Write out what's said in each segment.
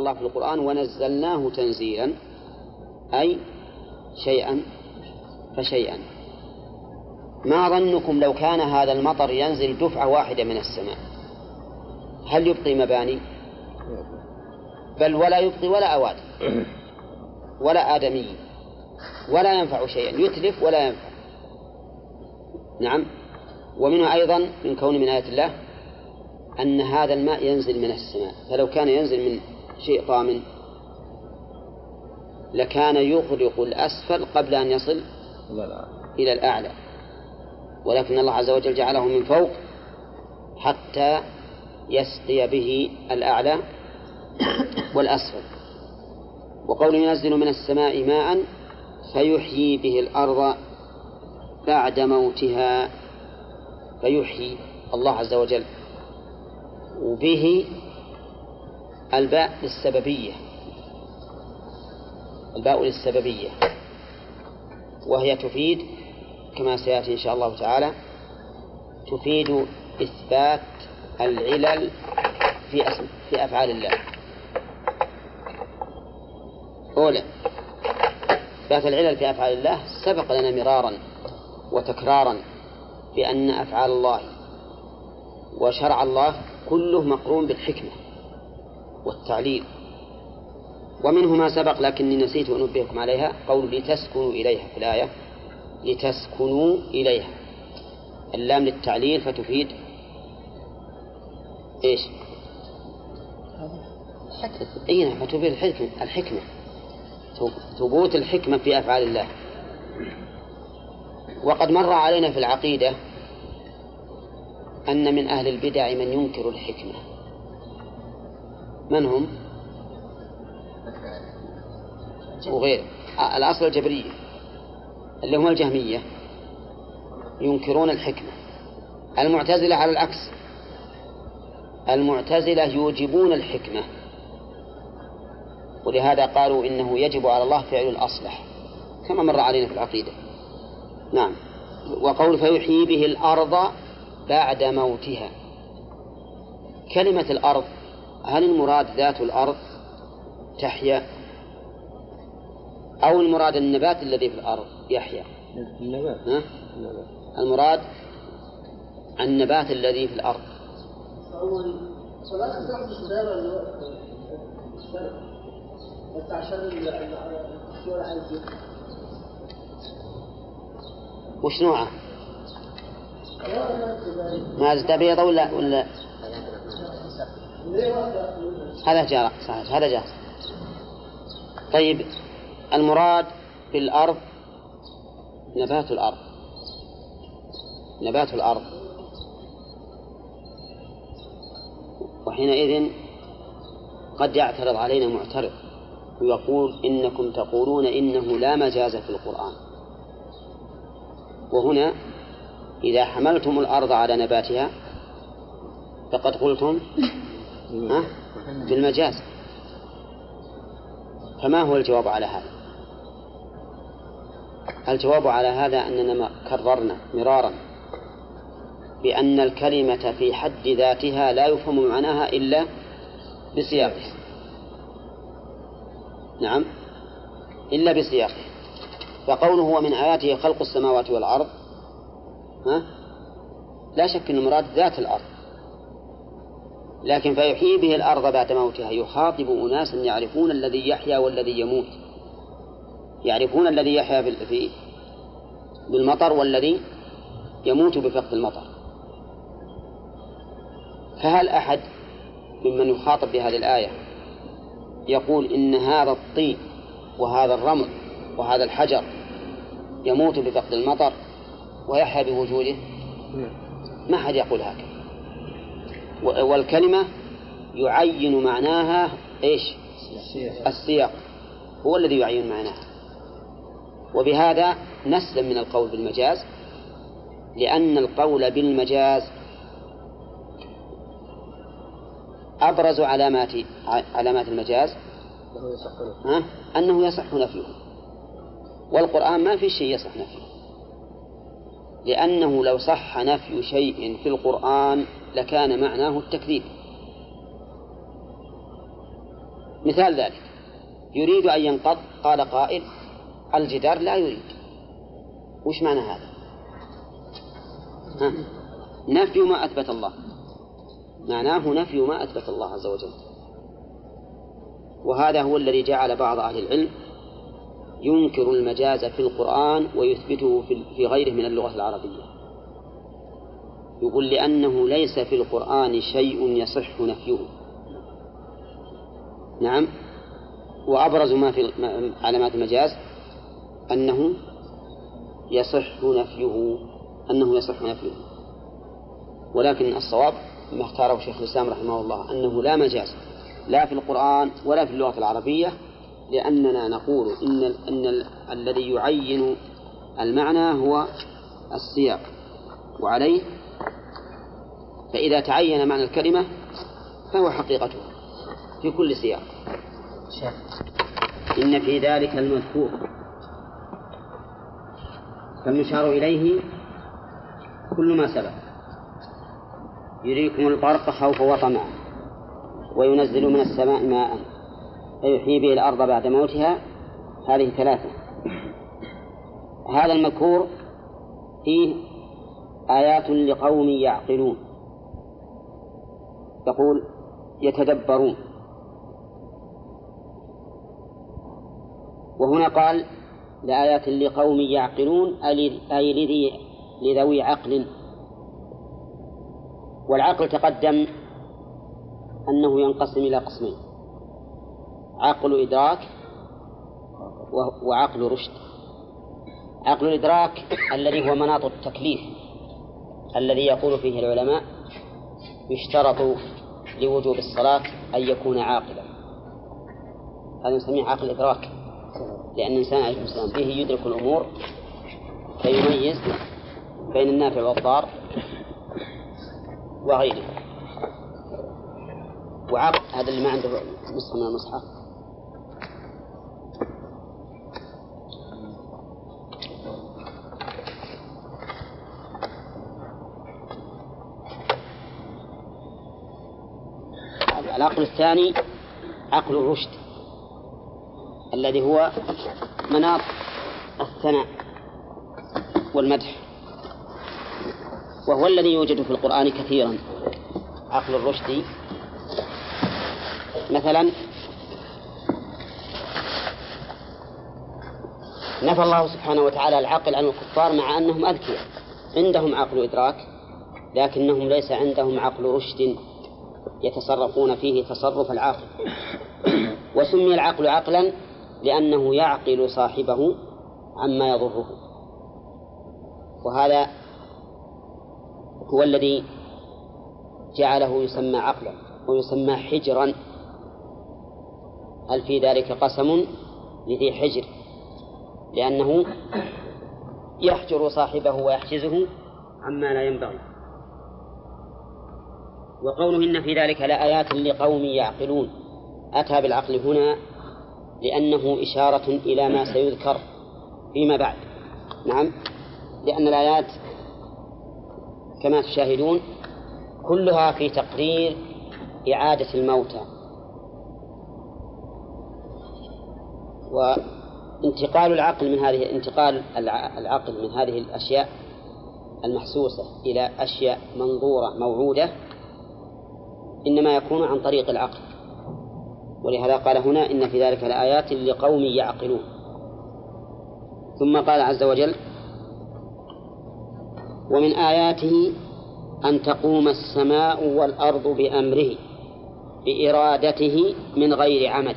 الله في القرآن ونزلناه تنزيلا أي شيئا فشيئا. ما ظنكم لو كان هذا المطر ينزل دفعة واحدة من السماء؟ هل يبقي مباني؟ بل ولا يبقي ولا أواد ولا آدمي ولا ينفع شيئا. يتلف ولا ينفع. نعم. ومنه أيضا من كون من آيات الله أن هذا الماء ينزل من السماء. فلو كان ينزل من شيء طامن. لكان يغرق الأسفل قبل أن يصل إلى الأعلى. ولكن الله عز وجل جعله من فوق حتى يسقي به الأعلى والأسفل. وقول ينزل من السماء ماء فيحيي به الأرض بعد موتها. فيحيي الله عز وجل. وبه الباء للسببية. الباء للسببية. وهي تفيد كما سيأتي إن شاء الله تعالى تفيد إثبات العلل في أسم في أفعال الله. أولى إثبات العلل في أفعال الله سبق لنا مرارا وتكرارا بأن أفعال الله وشرع الله كله مقرون بالحكمة. والتعليل. ومنه ما سبق لكني نسيت أن أنبهكم عليها قول لتسكنوا إليها في الآية. لتسكنوا إليها. اللام للتعليل فتفيد إيش؟ أي نعم فتفيد الحكمة الحكمة. ثبوت الحكمة في أفعال الله. وقد مر علينا في العقيدة أن من أهل البدع من ينكر الحكمة. من هم؟ وغيره الأصل الجبرية اللي هم الجهمية ينكرون الحكمة. المعتزلة على العكس. المعتزلة يوجبون الحكمة. ولهذا قالوا إنه يجب على الله فعل الأصلح كما مر علينا في العقيدة. نعم. وقول فيحيي به الأرض بعد موتها. كلمة الأرض هل المراد ذات الأرض تحيا أو المراد النبات الذي في الأرض يحيا النبات ها؟ المراد النبات الذي في الأرض وش نوعه؟ ما بيض ولا ولا هذا جاء صحيح هذا جاء طيب المراد بالأرض نبات الأرض. نبات الأرض. وحينئذ قد يعترض علينا معترض ويقول إنكم تقولون إنه لا مجاز في القرآن. وهنا إذا حملتم الأرض على نباتها فقد قلتم ها؟ بالمجاز فما هو الجواب على هذا؟ الجواب على هذا أننا كررنا مرارا بأن الكلمة في حد ذاتها لا يفهم معناها إلا بسياقها. نعم. إلا بسياقه فقوله ومن آياته خلق السماوات والأرض ها؟ لا شك أن المراد ذات الأرض. لكن فيحيي به الأرض بعد موتها. يخاطب أناسا يعرفون الذي يحيا والذي يموت. يعرفون الذي يحيا في بالمطر والذي يموت بفقد المطر. فهل أحد ممن يخاطب بهذه الآية يقول إن هذا الطين وهذا الرمل وهذا الحجر يموت بفقد المطر ويحيا بوجوده؟ ما حد يقول هكذا. والكلمة يعين معناها إيش؟ السياق. هو الذي يعين معناها وبهذا نسلم من القول بالمجاز لأن القول بالمجاز أبرز علامات علامات المجاز؟ أنه يصح نفيه. والقرآن ما في شيء يصح نفيه. لأنه لو صح نفي شيء في القرآن لكان معناه التكذيب. مثال ذلك يريد أن ينقض قال قائل الجدار لا يريد. وش معنى هذا؟ ها؟ نفي ما أثبت الله. معناه نفي ما أثبت الله عز وجل. وهذا هو الذي جعل بعض أهل العلم ينكر المجاز في القرآن ويثبته في غيره من اللغة العربية. يقول لأنه ليس في القرآن شيء يصح نفيه. نعم. وأبرز ما في علامات المجاز أنه يصح نفيه أنه يصح نفيه. ولكن الصواب ما اختاره شيخ الإسلام رحمه الله أنه لا مجاز لا في القرآن ولا في اللغة العربية لأننا نقول إن أن الذي يعين المعنى هو السياق وعليه فإذا تعين معنى الكلمة فهو حقيقته في كل سياق. إن في ذلك المذكور. فالمشار إليه كل ما سبق. يريكم البرق خوفا وطمعا وينزل من السماء ماء فيحيي به الأرض بعد موتها. هذه ثلاثة. هذا المذكور فيه آيات لقوم يعقلون. يقول يتدبرون. وهنا قال لآيات لقوم يعقلون أي لذوي عقل. والعقل تقدم أنه ينقسم إلى قسمين عقل إدراك وعقل رشد. عقل الإدراك الذي هو مناط التكليف الذي يقول فيه العلماء يشترط لوجوب الصلاة أن يكون عاقلا. هذا نسميه عقل إدراك لأن الإنسان عليه السلام به يدرك الأمور فيميز بين النافع والضار وغيره. وعقل هذا اللي ما عنده نسخة من المصحف. العقل الثاني عقل الرشد الذي هو مناط الثناء والمدح وهو الذي يوجد في القرآن كثيرا. عقل الرشد مثلا نفى الله سبحانه وتعالى العقل عن الكفار مع أنهم أذكياء عندهم عقل إدراك لكنهم ليس عندهم عقل رشد يتصرفون فيه تصرف العاقل. وسمي العقل عقلا لأنه يعقل صاحبه عما يضره. وهذا هو الذي جعله يسمى عقلا ويسمى حجرا. هل في ذلك قسم لذي حجر؟ لأنه يحجر صاحبه ويحجزه عما لا ينبغي. وقوله إن في ذلك لآيات لقوم يعقلون. أتى بالعقل هنا لأنه إشارة إلى ما سيذكر فيما بعد. نعم. لأن الآيات كما تشاهدون كلها في تقرير إعادة الموتى. وانتقال العقل من هذه انتقال العقل من هذه الأشياء المحسوسة إلى أشياء منظورة موعودة إنما يكون عن طريق العقل. ولهذا قال هنا إن في ذلك لآيات لقوم يعقلون. ثم قال عز وجل ومن آياته أن تقوم السماء والأرض بأمره بإرادته من غير عمد.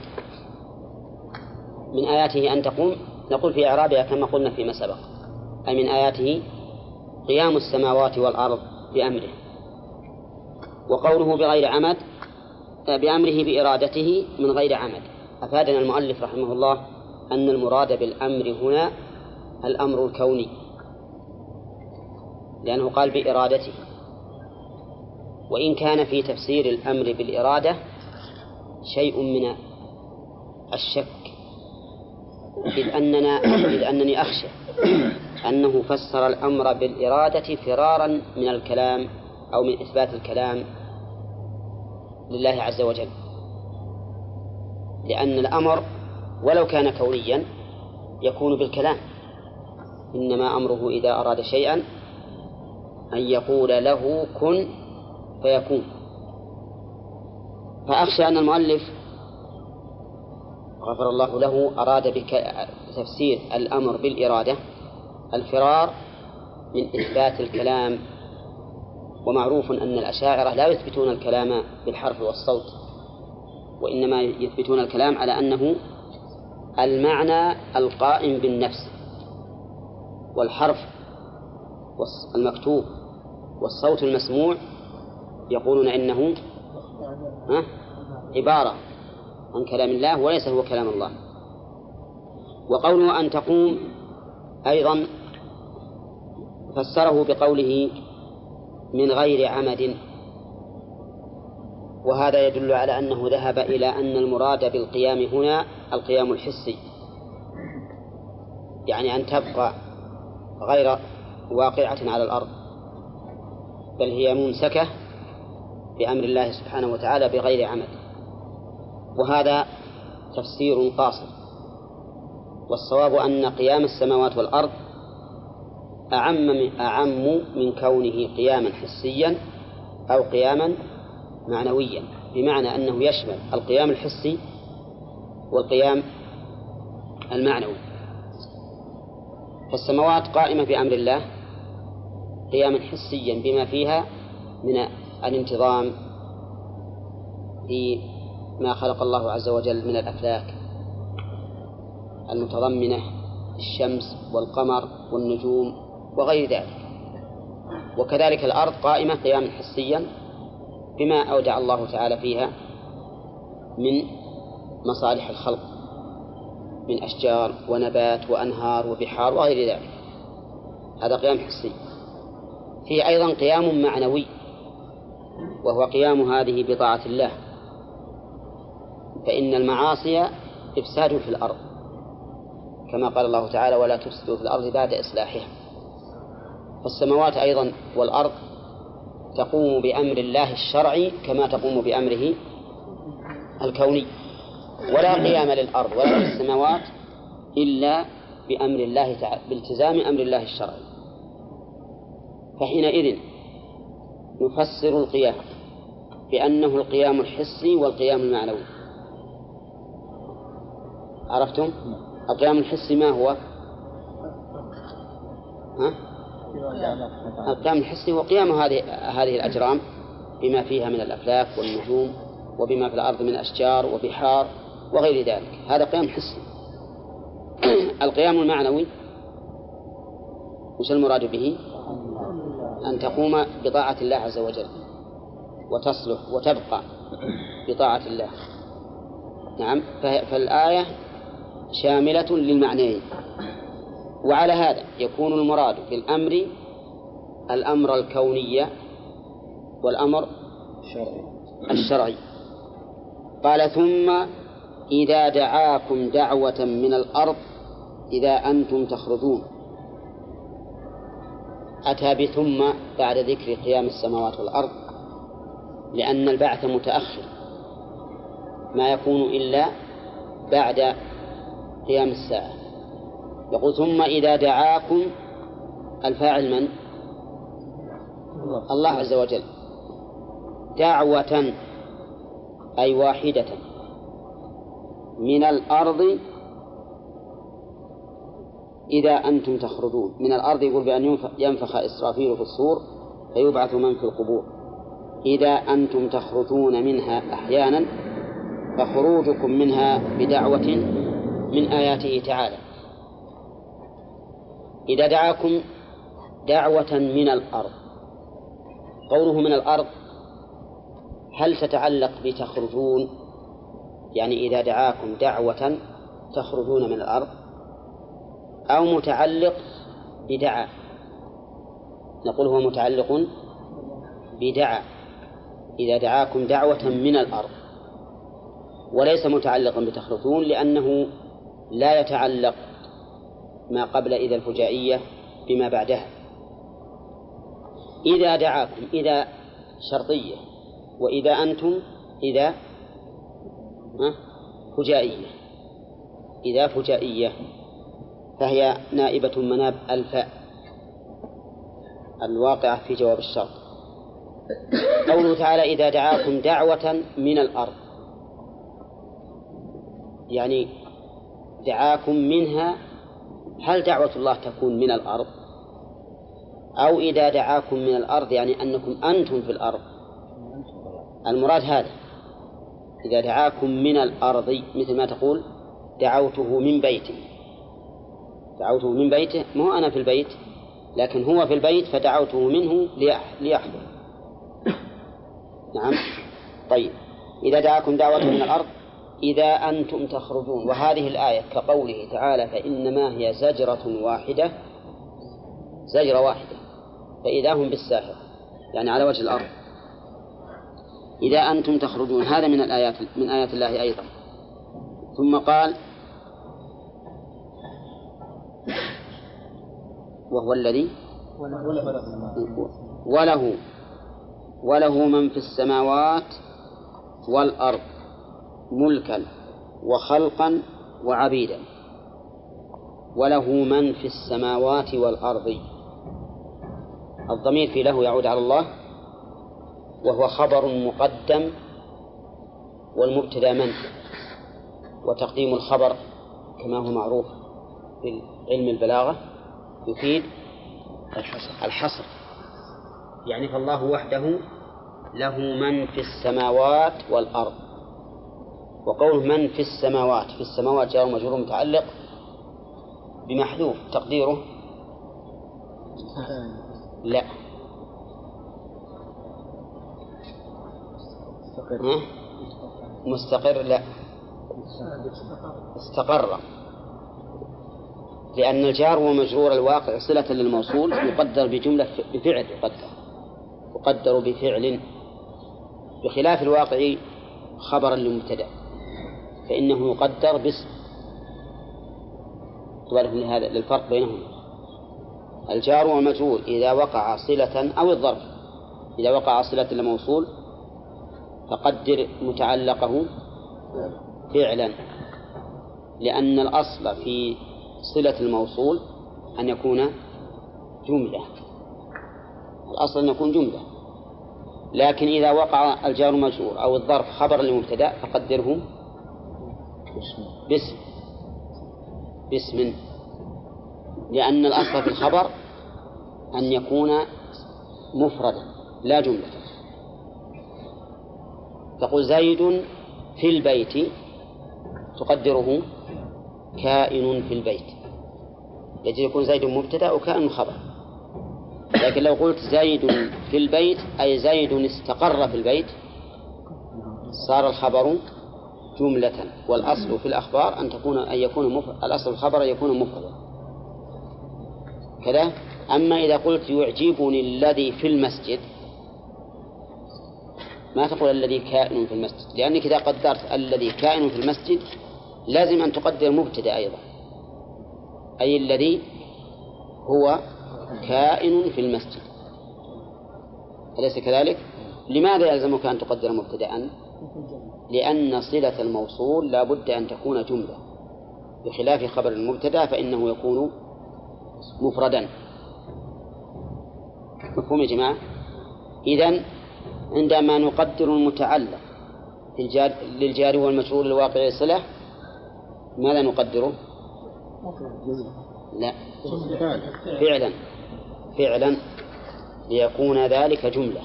من آياته أن تقوم نقول في إعرابها كما قلنا فيما سبق. أي من آياته قيام السماوات والأرض بأمره. وقوله بغير عمد بأمره بإرادته من غير عمد. أفادنا المؤلف رحمه الله أن المراد بالأمر هنا الأمر الكوني لأنه قال بإرادته. وإن كان في تفسير الأمر بالإرادة شيء من الشك إذ أننا إذ أنني أخشى أنه فسر الأمر بالإرادة فرارا من الكلام أو من إثبات الكلام لله عز وجل. لأن الأمر ولو كان كونيا يكون بالكلام. إنما أمره إذا أراد شيئا أن يقول له كن فيكون. فأخشى أن المؤلف غفر الله له أراد بتفسير الأمر بالإرادة الفرار من إثبات الكلام ومعروف أن الأشاعرة لا يثبتون الكلام بالحرف والصوت وإنما يثبتون الكلام على أنه المعنى القائم بالنفس والحرف المكتوب والصوت المسموع يقولون إنه عبارة عن كلام الله وليس هو كلام الله. وقوله أن تقوم أيضا فسره بقوله من غير عمد. وهذا يدل على أنه ذهب إلى أن المراد بالقيام هنا القيام الحسي. يعني أن تبقى غير واقعة على الأرض. بل هي ممسكة بأمر الله سبحانه وتعالى بغير عمد. وهذا تفسير قاصر والصواب أن قيام السماوات والأرض أعم من أعم من كونه قياما حسيا أو قياما معنويا بمعنى أنه يشمل القيام الحسي والقيام المعنوي. فالسماوات قائمة بأمر الله قياما حسيا بما فيها من الانتظام في ما خلق الله عز وجل من الأفلاك المتضمنة الشمس والقمر والنجوم وغير ذلك. وكذلك الأرض قائمة قياما حسيا بما أودع الله تعالى فيها من مصالح الخلق من أشجار ونبات وأنهار وبحار وغير ذلك. هذا قيام حسي. فيه أيضا قيام معنوي وهو قيام هذه بطاعة الله. فإن المعاصي إفساد في الأرض كما قال الله تعالى ولا تفسدوا في الأرض بعد إصلاحها فالسماوات أيضا والأرض تقوم بأمر الله الشرعي كما تقوم بأمره الكوني ولا قيام للأرض ولا للسماوات إلا بأمر الله تعالى بالتزام أمر الله الشرعي فحينئذ نفسر القيام بأنه القيام الحسي والقيام المعنوي عرفتم؟ القيام الحسي ما هو؟ ها؟ القيام الحسي هو قيام هذه هذه الأجرام بما فيها من الأفلاك والنجوم وبما في الأرض من أشجار وبحار وغير ذلك. هذا قيام حسي القيام المعنوي وش المراد به؟ أن تقوم بطاعة الله عز وجل وتصلح وتبقى بطاعة الله. نعم. فالآية شاملة للمعنيين. وعلى هذا يكون المراد في الأمر الأمر الكوني والأمر الشرعي. قال ثم إذا دعاكم دعوة من الأرض إذا أنتم تخرجون. أتى بثم بعد ذكر قيام السماوات والأرض لأن البعث متأخر. ما يكون إلا بعد قيام الساعة. يقول ثم إذا دعاكم الفاعل من؟ الله عز وجل. دعوة أي واحدة. من الأرض إذا أنتم تخرجون. من الأرض يقول بأن ينفخ إسرافيل في الصور فيبعث من في القبور. إذا أنتم تخرجون منها أحيانا فخروجكم منها بدعوة من آياته تعالى. إذا دعاكم دعوة من الأرض. قوله من الأرض هل تتعلق بتخرجون؟ يعني إذا دعاكم دعوة تخرجون من الأرض أو متعلق بدعا. نقول هو متعلق بدعا. إذا دعاكم دعوة من الأرض. وليس متعلقا بتخرجون لأنه لا يتعلق ما قبل إذا الفجائية بما بعدها. إذا دعاكم إذا شرطية وإذا أنتم إذا فجائية. إذا فجائية فهي نائبة مناب الفاء الواقعة في جواب الشرط. قوله تعالى إذا دعاكم دعوة من الأرض. يعني دعاكم منها هل دعوة الله تكون من الأرض؟ أو إذا دعاكم من الأرض يعني أنكم أنتم في الأرض. المراد هذا. إذا دعاكم من الأرض مثل ما تقول دعوته من بيته. دعوته من بيته مو أنا في البيت لكن هو في البيت فدعوته منه ليحضر. نعم. طيب. إذا دعاكم دعوة من الأرض إذا أنتم تخرجون وهذه الآية كقوله تعالى فإنما هي زجرة واحدة زجرة واحدة فإذا هم بالساحر يعني على وجه الأرض. إذا أنتم تخرجون هذا من الآيات من آيات الله أيضا. ثم قال وهو الذي وله وله من في السماوات والأرض. ملكا وخلقا وعبيدا وله من في السماوات والأرض. الضمير في له يعود على الله وهو خبر مقدم والمبتدا من وتقديم الخبر كما هو معروف في علم البلاغة يفيد الحصر. الحصر يعني فالله وحده له من في السماوات والأرض. وقوله من في السماوات في السماوات جار مجرور متعلق بمحذوف تقديره؟ لا. مستقر. لا. استقر. لأن الجار ومجرور الواقع صلة للموصول يقدر بجملة بفعل يقدر. يقدر بفعل. بخلاف الواقع خبرا لمبتدأ فإنه يقدر باسم. لهذا للفرق بينهما الجار والمجرور إذا وقع صلة أو الظرف إذا وقع صلة لموصول فقدر متعلقه فعلا. لأن الأصل في صلة الموصول أن يكون جملة. الأصل أن يكون جملة. لكن إذا وقع الجار مجرور أو الظرف خبر لمبتدأ فقدره باسم. باسم. لأن الأصل في الخبر أن يكون مفردا لا جملة. تقول زيد في البيت تقدره كائن في البيت. يجب يكون زيد مبتدأ وكائن خبر. لكن لو قلت زيد في البيت أي زيد استقر في البيت صار الخبر جملة والأصل في الأخبار أن تكون أن يكون مفرد الأصل الخبر أن يكون مفردا. كذا؟ أما إذا قلت يعجبني الذي في المسجد ما تقول الذي كائن في المسجد؟ لأنك إذا قدرت الذي كائن في المسجد لازم أن تقدر مبتدأ أيضا. أي الذي هو كائن في المسجد. أليس كذلك؟ لماذا يلزمك أن تقدر مبتدأ؟ لأن صلة الموصول لا بد أن تكون جملة. بخلاف خبر المبتدأ فإنه يكون مفردا. مفهوم يا جماعة؟ إذن عندما نقدر المتعلق للجار والمشهور الواقع صلة ماذا نقدره؟ لا. فعلا. فعلا ليكون ذلك جملة.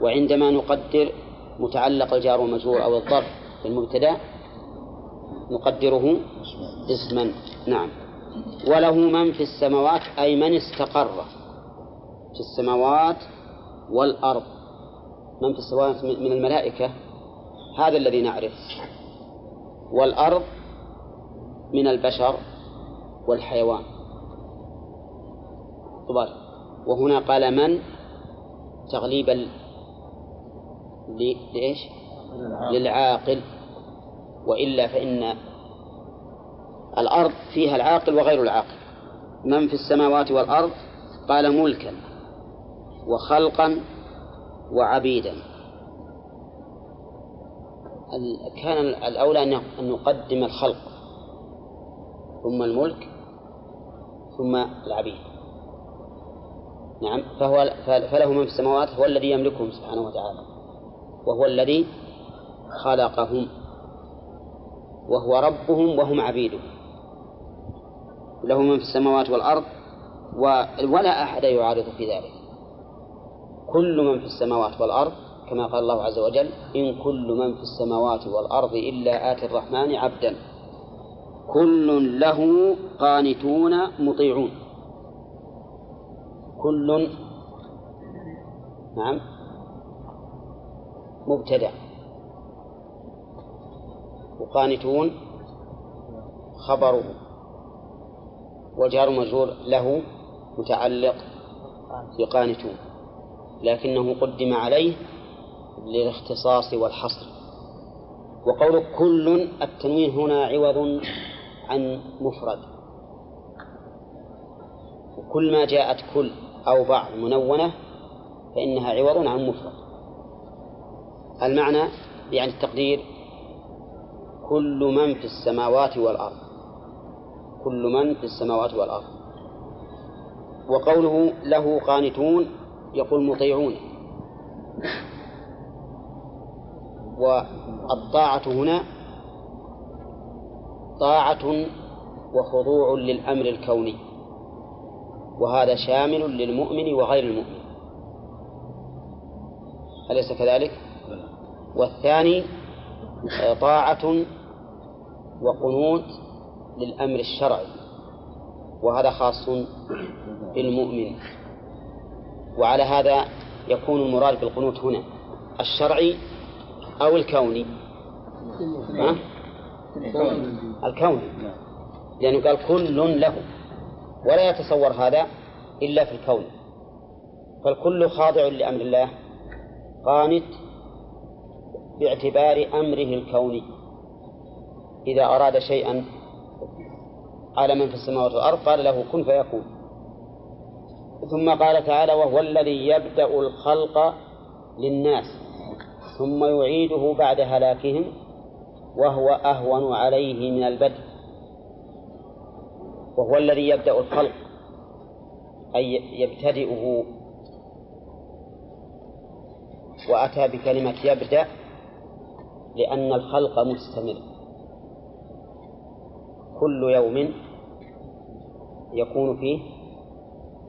وعندما نقدر متعلق الجار والمجرور أو الظرف في المبتدأ نقدره اسما. نعم. وله من في السماوات أي من استقر في السماوات والأرض. من في السماوات من الملائكة هذا الذي نعرف. والأرض من البشر والحيوان. طبعا. وهنا قال من؟ تغليبا لإيش؟ للعاقل. وإلا فإن الأرض فيها العاقل وغير العاقل. من في السماوات والأرض؟ قال ملكا وخلقا وعبيدا. كان الأولى أن نقدم الخلق. ثم الملك ثم العبيد. نعم. فهو فله من في السماوات هو الذي يملكهم سبحانه وتعالى. وهو الذي خلقهم وهو ربهم وهم عبيده. له من في السماوات والأرض ولا أحد يعارض في ذلك. كل من في السماوات والأرض كما قال الله عز وجل إن كل من في السماوات والأرض إلا آتي الرحمن عبدا. كل له قانتون مطيعون. كل نعم. مبتدع. وقانتون خبره. وجار مجرور له متعلق بقانتون. لكنه قدم عليه للاختصاص والحصر. وقول كل التنوين هنا عوض عن مفرد. وكل ما جاءت كل أو بعض منونة فإنها عوض عن مفرد. المعنى يعني التقدير كل من في السماوات والأرض. كل من في السماوات والأرض. وقوله له قانتون يقول مطيعون. والطاعة هنا طاعة وخضوع للأمر الكوني. وهذا شامل للمؤمن وغير المؤمن. أليس كذلك؟ والثاني آه، طاعة وقنوت للأمر الشرعي وهذا خاص بالمؤمن. وعلى هذا يكون المراد بالقنوت هنا الشرعي أو الكوني. ها؟ الكوني. لأنه قال كل له ولا يتصور هذا إلا في الكون. فالكل خاضع لأمر الله قانت باعتبار أمره الكوني. إذا أراد شيئا على من في السماوات والأرض؟ قال له كن فيكون. ثم قال تعالى وهو الذي يبدأ الخلق للناس ثم يعيده بعد هلاكهم وهو أهون عليه من البدء. وهو الذي يبدأ الخلق أي يبتدئه. وأتى بكلمة يبدأ لأن الخلق مستمر. كل يوم يكون فيه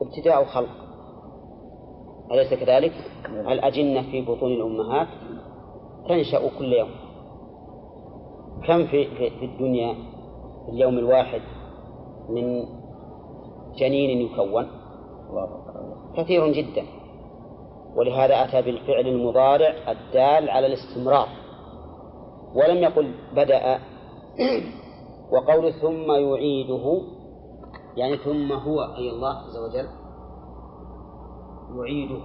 ابتداء خلق أليس كذلك؟ الأجنة في بطون الأمهات تنشأ كل يوم. كم في, في, الدنيا في اليوم الواحد من جنين يكون؟ كثير جدا. ولهذا أتى بالفعل المضارع الدال على الاستمرار. ولم يقل بدأ. وقول ثم يعيده يعني ثم هو أي الله عز وجل يعيده.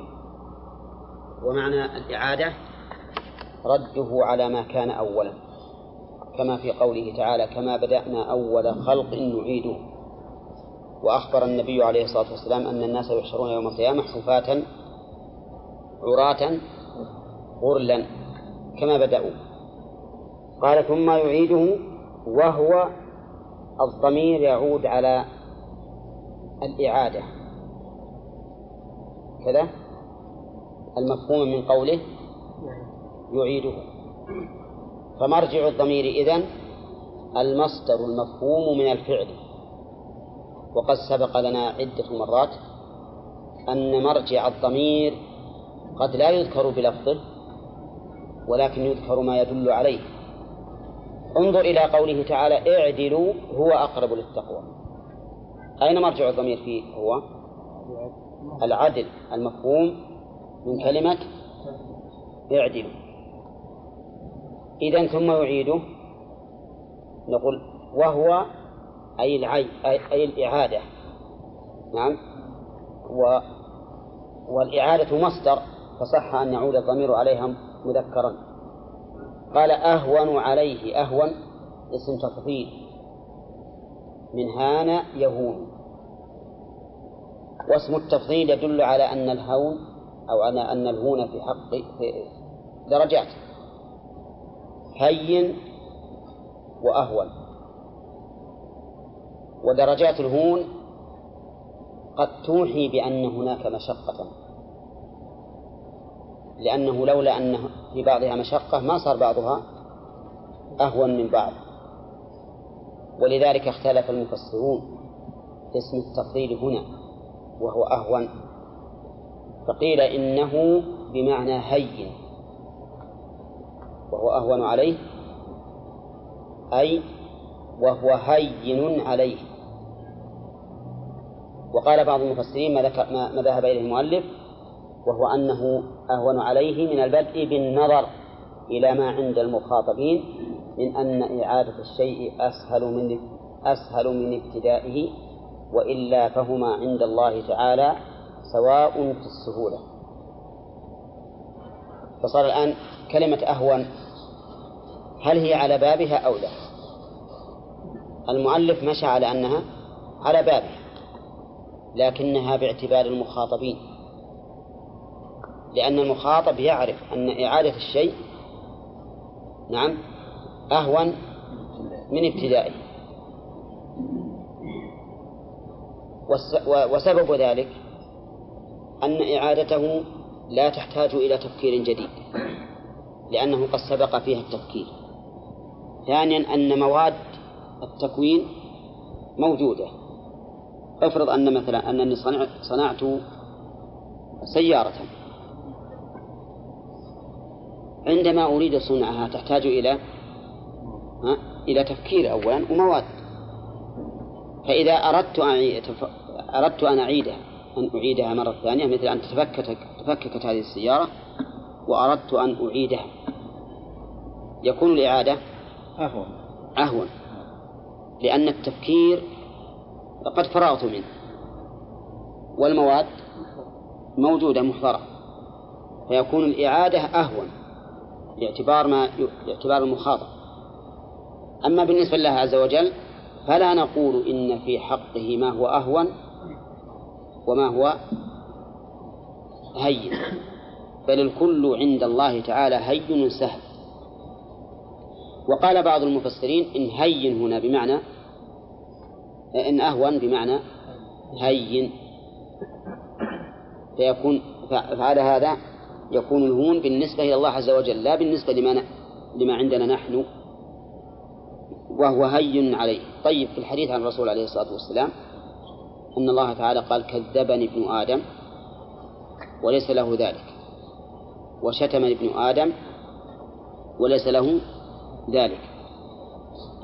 ومعنى الإعادة رده على ما كان أولا كما في قوله تعالى كما بدأنا أول خلق نعيده وأخبر النبي عليه الصلاة والسلام أن الناس يحشرون يوم القيامة حفاة عراة غرلا كما بدأوا. قال ثم يعيده وهو الضمير يعود على الإعادة. كذا المفهوم من قوله يعيده. فمرجع الضمير إذن المصدر المفهوم من الفعل. وقد سبق لنا عدة مرات أن مرجع الضمير قد لا يذكر بلفظه ولكن يذكر ما يدل عليه. انظر إلى قوله تعالى اعدلوا هو أقرب للتقوى. أين مرجع الضمير فيه؟ هو العدل المفهوم من كلمة اعدلوا. إذا ثم يعيده. نقول وهو أي العي أي الإعادة. نعم. و والإعادة مصدر فصح أن يعود الضمير عليها مذكرا. قال أهون عليه أهون اسم تفضيل. من هان يهون. واسم التفضيل يدل على أن الهون أو على أن الهون في حق في درجات. هين وأهون. ودرجات الهون قد توحي بأن هناك مشقة. لأنه لولا أن في بعضها مشقة ما صار بعضها أهون من بعض. ولذلك اختلف المفسرون في اسم التفضيل هنا وهو أهون. فقيل إنه بمعنى هين وهو أهون عليه أي وهو هين عليه. وقال بعض المفسرين ما, ذكر ما ذهب إليه المؤلف وهو أنه أهون عليه من البدء بالنظر إلى ما عند المخاطبين من أن إعادة الشيء أسهل من أسهل من ابتدائه وإلا فهما عند الله تعالى سواء في السهولة. فصار الآن كلمة أهون هل هي على بابها أو لا؟ المؤلف مشى على أنها على بابها لكنها باعتبار المخاطبين. لأن المخاطب يعرف أن إعادة الشيء نعم أهون من ابتدائه. وسبب ذلك أن إعادته لا تحتاج إلى تفكير جديد لأنه قد سبق فيها التفكير. ثانيا أن مواد التكوين موجودة. افرض أن مثلا أنني صنعت سيارة. عندما أريد صنعها تحتاج إلى ها إلى تفكير أولا ومواد. فإذا أردت أن أردت أن أعيدها أن أعيدها مرة ثانية مثل أن تفككت تفككت هذه السيارة وأردت أن أعيدها. يكون الإعادة أهون. أهون. لأن التفكير قد فرغت منه. والمواد موجودة محضرة. فيكون الإعادة أهون. باعتبار ما باعتبار المخاطب. أما بالنسبة لله عز وجل فلا نقول إن في حقه ما هو أهون وما هو هين بل الكل عند الله تعالى هين سهل. وقال بعض المفسرين إن هين هنا بمعنى إن أهون بمعنى هين. فيكون فعلى هذا يكون الهون بالنسبة إلى الله عز وجل لا بالنسبة لما لما عندنا نحن وهو هين عليه. طيب في الحديث عن الرسول عليه الصلاة والسلام أن الله تعالى قال كذبني ابن آدم وليس له ذلك. وشتمني ابن آدم وليس له ذلك.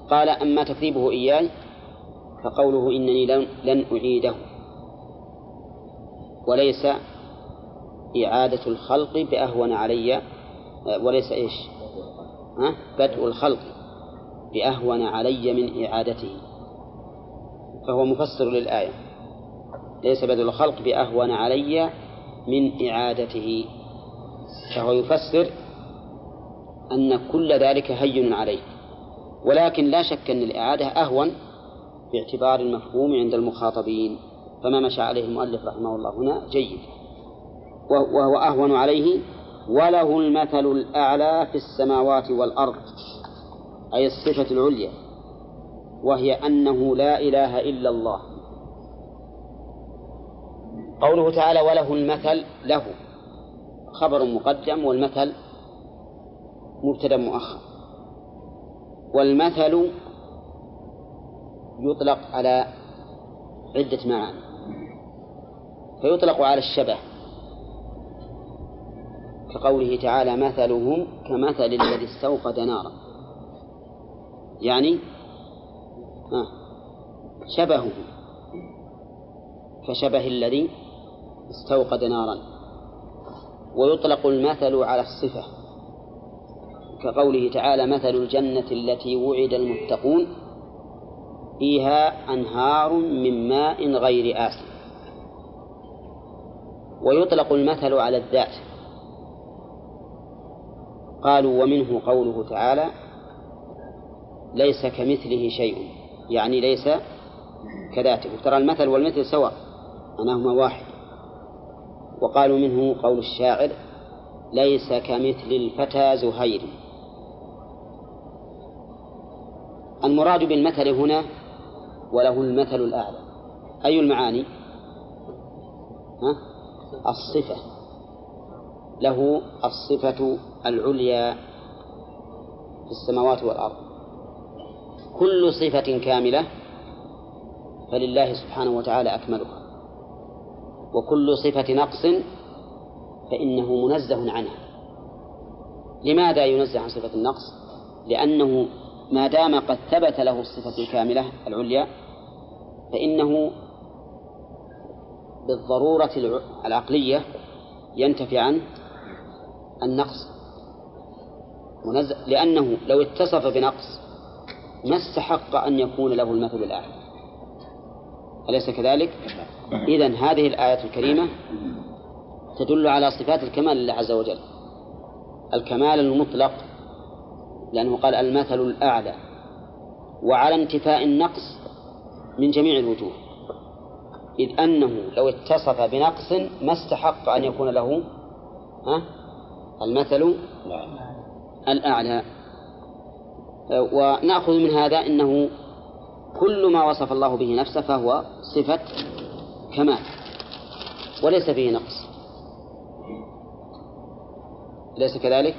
قال أما تكذيبه إياي فقوله إنني لن أعيده. وليس إعادة الخلق بأهون علي وليس إيش؟ ها؟ بدء الخلق بأهون علي من إعادته. فهو مفسر للآية. ليس بدء الخلق بأهون علي من إعادته. فهو يفسر أن كل ذلك هين عليه ولكن لا شك أن الإعادة أهون باعتبار المفهوم عند المخاطبين. فما مشى عليه المؤلف رحمه الله هنا؟ جيد. وهو أهون عليه وله المثل الأعلى في السماوات والأرض أي الصفة العليا وهي أنه لا إله إلا الله. قوله تعالى وله المثل له خبر مقدم والمثل مبتدا مؤخر. والمثل يطلق على عدة معاني فيطلق على الشبه. كقوله تعالى مثلهم كمثل الذي استوقد نارا. يعني شبهه كشبه الذي استوقد نارا. ويطلق المثل على الصفة. كقوله تعالى مثل الجنة التي وعد المتقون فيها أنهار من ماء غير آسن ويطلق المثل على الذات. قالوا ومنه قوله تعالى ليس كمثله شيء. يعني ليس كذاته. ترى المثل والمثل سواء معناهما واحد. وقالوا منه قول الشاعر ليس كمثل الفتى زهير. المراد بالمثل هنا وله المثل الأعلى. أي المعاني؟ ها؟ الصفة. له الصفة العليا في السماوات والأرض. كل صفة كاملة فلله سبحانه وتعالى أكملها. وكل صفة نقص فإنه منزه عنها. لماذا ينزه عن صفة النقص؟ لأنه ما دام قد ثبت له الصفة الكاملة العليا فإنه بالضرورة العقلية ينتفي عن النقص. منزه لأنه لو اتصف بنقص ما استحق أن يكون له المثل الأعلى أليس كذلك؟ إذا هذه الآية الكريمة تدل على صفات الكمال لله عز وجل. الكمال المطلق لأنه قال المثل الأعلى. وعلى انتفاء النقص من جميع الوجوه. إذ أنه لو اتصف بنقص ما استحق أن يكون له ها؟ المثل الأعلى. ونأخذ من هذا أنه كل ما وصف الله به نفسه فهو صفة كمال وليس فيه نقص. ليس كذلك؟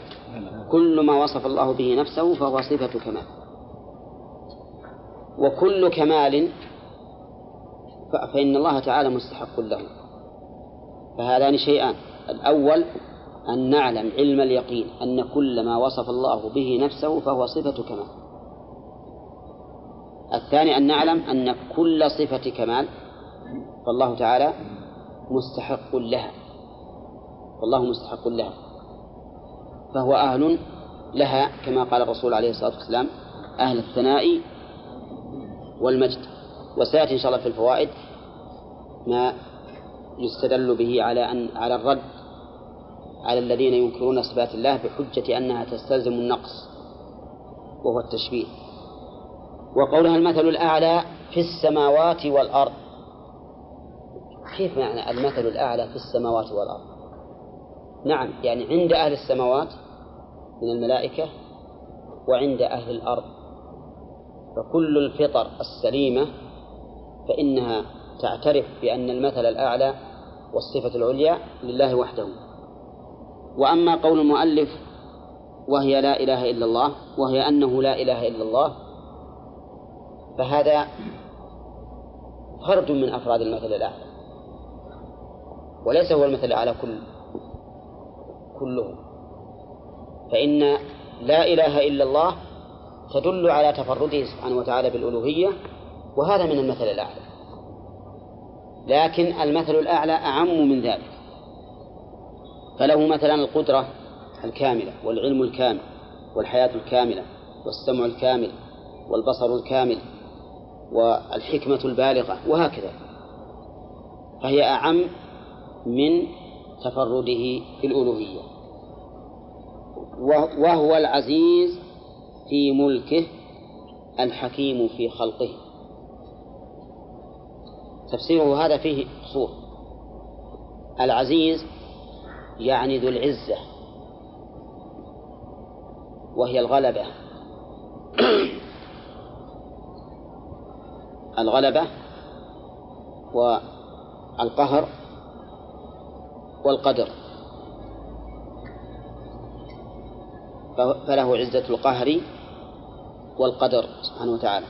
كل ما وصف الله به نفسه فهو صفة كمال. وكل كمال فإن الله تعالى مستحق له. فهذان شيئان. الأول أن نعلم علم اليقين أن كل ما وصف الله به نفسه فهو صفة كمال. الثاني أن نعلم أن كل صفة كمال فالله تعالى مستحق لها. والله مستحق لها. فهو أهل لها كما قال الرسول عليه الصلاة والسلام أهل الثناء والمجد. وسيأتي إن شاء الله في الفوائد ما يستدل به على أن على الرد على الذين ينكرون صفات الله بحجة أنها تستلزم النقص وهو التشبيه. وقولها المثل الأعلى في السماوات والأرض. كيف معنى المثل الأعلى في السماوات والأرض؟ نعم يعني عند أهل السماوات من الملائكة وعند أهل الأرض. فكل الفطر السليمة فإنها تعترف بأن المثل الأعلى والصفة العليا لله وحده. وأما قول المؤلف وهي لا إله إلا الله وهي أنه لا إله إلا الله فهذا فرد من أفراد المثل الأعلى وليس هو المثل الأعلى كل كله. فإن لا إله إلا الله تدل على تفرده سبحانه وتعالى بالألوهية وهذا من المثل الأعلى. لكن المثل الأعلى أعم من ذلك. فله مثلا القدرة الكاملة والعلم الكامل والحياة الكاملة والسمع الكامل والبصر الكامل والحكمة البالغة وهكذا. فهي أعم من تفرده في الألوهية. وهو العزيز في ملكه الحكيم في خلقه. تفسيره هذا فيه قصور العزيز يعني ذو العزة وهي الغلبة. الغلبة والقهر والقدر. فله عزة القهر والقدر سبحانه وتعالى.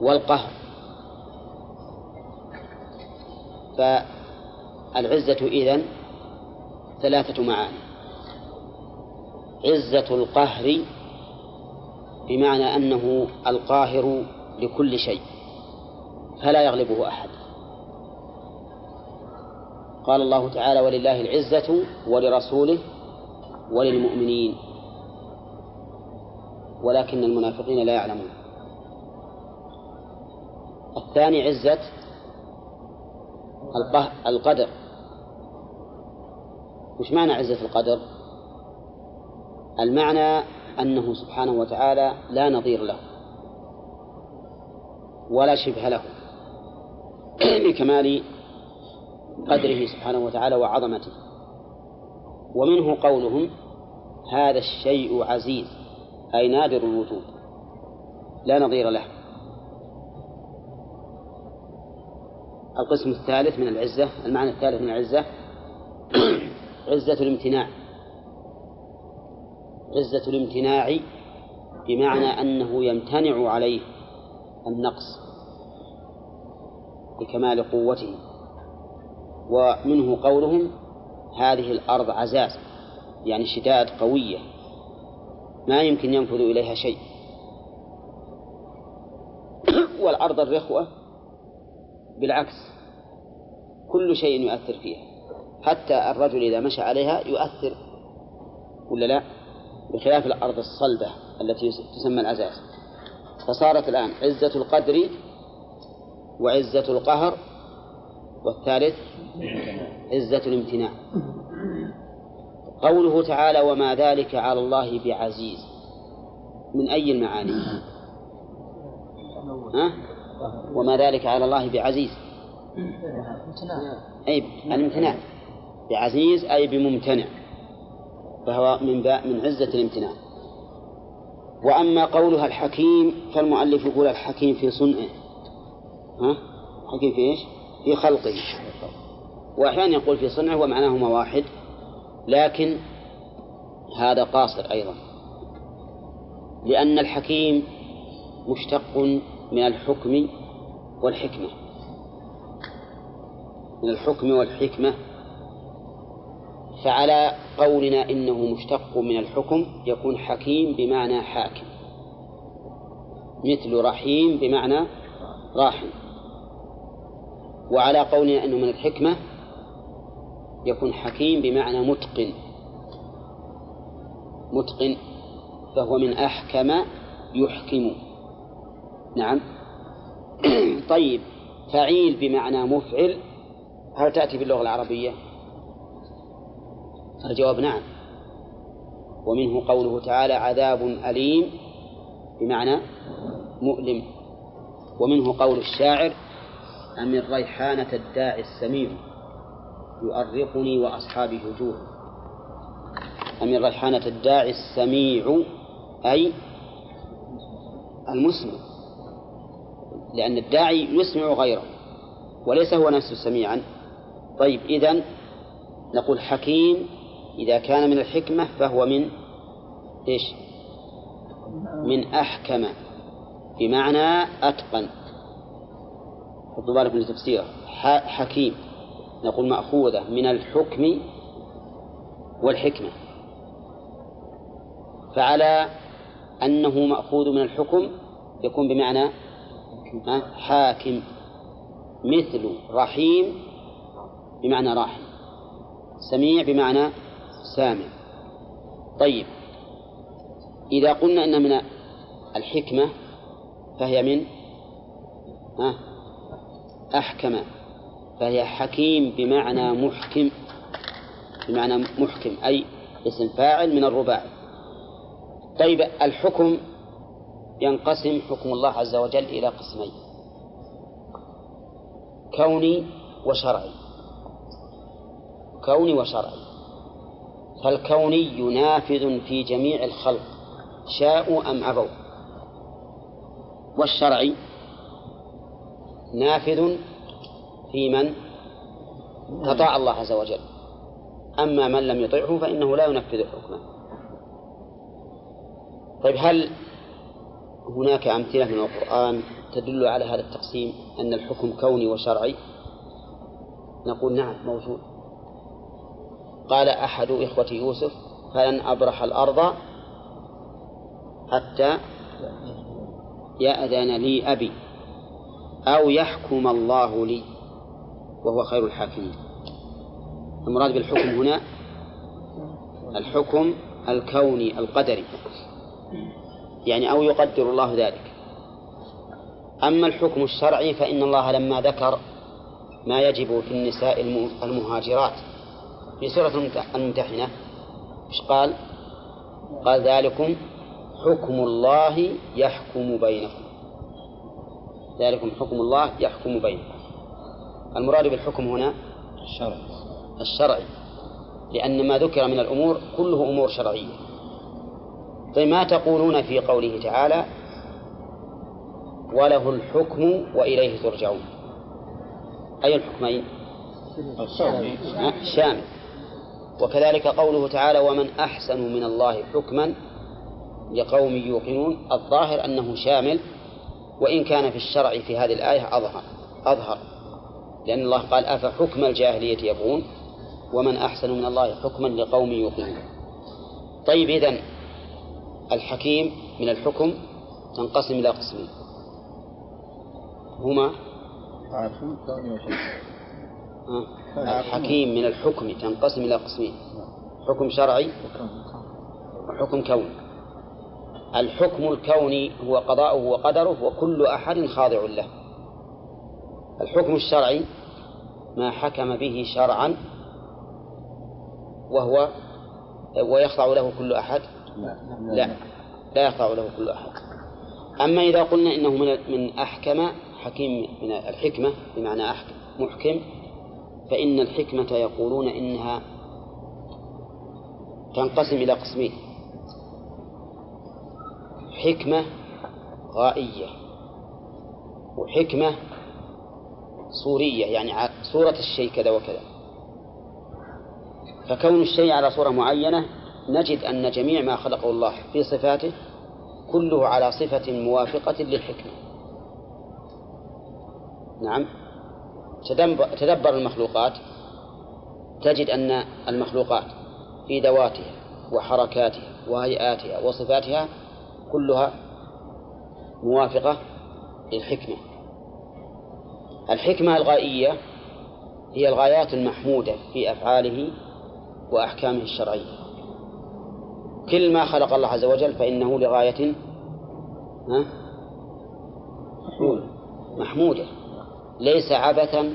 والقهر. فالعزة إذن ثلاثة معاني. عزة القهر بمعنى أنه القاهر لكل شيء فلا يغلبه أحد. قال الله تعالى ولله العزة ولرسوله وللمؤمنين. ولكن المنافقين لا يعلمون. الثاني عزة القدر. وش معنى عزة القدر؟ المعنى أنه سبحانه وتعالى لا نظير له ولا شبه له لكمال قدره سبحانه وتعالى وعظمته. ومنه قولهم هذا الشيء عزيز أي نادر الوجود لا نظير له. القسم الثالث من العزة المعنى الثالث من العزة عزة الامتناع. عزة الامتناع بمعنى أنه يمتنع عليه النقص لكمال قوته. ومنه قولهم هذه الأرض عزاز يعني شداد قوية ما يمكن ينفذ إليها شيء. والأرض الرخوة بالعكس كل شيء يؤثر فيها. حتى الرجل إذا مشى عليها يؤثر ولا لا؟ بخلاف الأرض الصلبة التي تسمى العزاز فصارت الآن عزة القدر وعزة القهر والثالث عزة الامتناع. قوله تعالى وما ذلك على الله بعزيز من أي المعاني؟ ها؟ وما ذلك على الله بعزيز أي الامتناع. بعزيز أي بممتنع فهو من من عزة الامتناع. وأما قولها الحكيم فالمؤلف يقول الحكيم في صنعه. ها؟ حكيم في إيش؟ في خلقه. وأحيانا يقول في صنعه ومعناهما واحد لكن هذا قاصر أيضا. لأن الحكيم مشتق من الحكم والحكمة. من الحكم والحكمة فعلى قولنا إنه مشتق من الحكم يكون حكيم بمعنى حاكم. مثل رحيم بمعنى راحم. وعلى قولنا أنه من الحكمة يكون حكيم بمعنى متقن. متقن فهو من أحكم يحكم. نعم. طيب فعيل بمعنى مفعل هل تأتي باللغة العربية؟ الجواب نعم. ومنه قوله تعالى عذاب أليم بمعنى مؤلم. ومنه قول الشاعر أمن ريحانة الداعي السميع يؤرقني وأصحابي هجور أمن ريحانة الداعي السميع أي المسمع. لأن الداعي يسمع غيره وليس هو نفسه سميعا. طيب إذن نقول حكيم إذا كان من الحكمة فهو من إيش؟ من أحكم. بمعنى أتقن. حطوا بالكم لتفسيره حكيم. نقول مأخوذة. من الحكم والحكمة. فعلى أنه مأخوذ من الحكم يكون بمعنى حاكم. مثل رحيم بمعنى راحم. سميع بمعنى سامع. طيب. إذا قلنا أن من الحكمة فهي من؟ أحكم. فهي حكيم بمعنى محكم. بمعنى محكم أي اسم فاعل من الرباعي. طيب الحكم ينقسم حكم الله عز وجل إلى قسمين. كوني وشرعي. كوني وشرعي. فالكوني نافذ في جميع الخلق شاءوا أم أبوا والشرعي نافذ في من؟ أطاع الله عز وجل. أما من لم يطعه فإنه لا ينفذ حكمه. طيب هل هناك أمثلة من القرآن تدل على هذا التقسيم أن الحكم كوني وشرعي؟ نقول نعم موجود. قال أحد إخوة يوسف فلن أبرح الأرض حتى يأذن لي أبي أو يحكم الله لي وهو خير الحاكمين. المراد بالحكم هنا الحكم الكوني القدري يعني أو يقدر الله ذلك. أما الحكم الشرعي فإن الله لما ذكر ما يجب في النساء المهاجرات. في سورة الممتحنة إيش قال؟ قال ذلكم حكم الله يحكم بينكم. ذلكم حكم الله يحكم بينكم. المراد بالحكم هنا الشرعي الشرعي. لأن ما ذكر من الأمور كله أمور شرعية. طيب ما تقولون في قوله تعالى وله الحكم وإليه ترجعون؟ أي الحكمين؟ شامل وكذلك قوله تعالى ومن أحسن من الله حكما لقوم يوقنون الظاهر أنه شامل وإن كان في الشرع في هذه الآية أظهر أظهر. لأن الله قال أفحكم الجاهلية يبغون ومن أحسن من الله حكما لقوم يوقنون. طيب إذن الحكيم من الحكم تنقسم إلى قسمين. هما؟ الحكيم من الحكم تنقسم إلى قسمين. حكم شرعي وحكم كوني. الحكم الكوني هو قضاؤه وقدره وكل أحد خاضع له. الحكم الشرعي ما حكم به شرعا وهو ويخضع له كل أحد؟ لا لا يخضع له كل أحد. أما إذا قلنا إنه من من أحكم حكيم من الحكمة بمعنى أحكم محكم فإن الحكمة يقولون إنها تنقسم إلى قسمين. حكمة غائية وحكمة صورية يعني صورة الشيء كذا وكذا. فكون الشيء على صورة معينة نجد أن جميع ما خلقه الله في صفاته كله على صفة موافقة للحكمة. نعم. تدبر المخلوقات تجد أن المخلوقات في ذواتها وحركاتها وهيئاتها وصفاتها كلها موافقة للحكمة. الحكمة الغائية هي الغايات المحمودة في أفعاله وأحكامه الشرعية. كل ما خلق الله عز وجل فإنه لغاية محمودة. ليس عبثا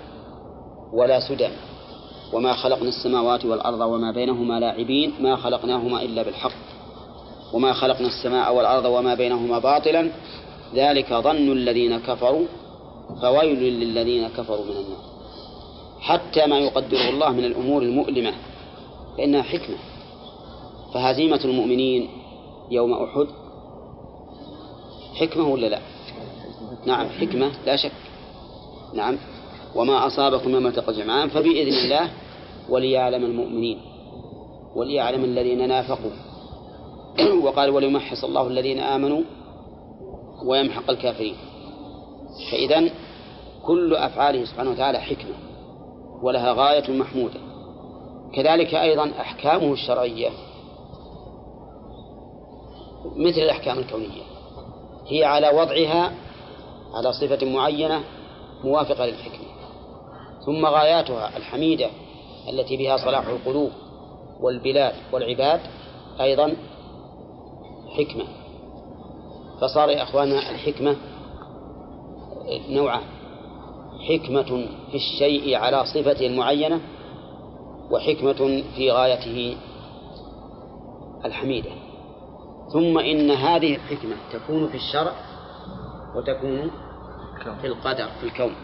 ولا سدى وما خلقنا السماوات والأرض وما بينهما لاعبين ما خلقناهما إلا بالحق. وما خلقنا السماء والأرض وما بينهما باطلا. ذلك ظن الذين كفروا فويل للذين كفروا من النار. حتى ما يقدره الله من الأمور المؤلمة فإنها حكمة. فهزيمة المؤمنين يوم أحد حكمة ولا لا؟ نعم حكمة لا شك. نعم. وما أصابكم يوم التقى الجمعان فبإذن الله وليعلم المؤمنين وليعلم الذين نافقوا. وقال وليمحص الله الذين آمنوا ويمحق الكافرين. فإذا كل أفعاله سبحانه وتعالى حكمة ولها غاية محمودة. كذلك أيضا أحكامه الشرعية مثل الأحكام الكونية هي على وضعها على صفة معينة موافقة للحكمة ثم غاياتها الحميدة التي بها صلاح القلوب والبلاد والعباد أيضا حكمة. فصار يا أخوانا الحكمة نوعان حكمة في الشيء على صفته المعينة وحكمة في غايته الحميدة. ثم إن هذه الحكمة تكون في الشرع وتكون في القدر في الكون.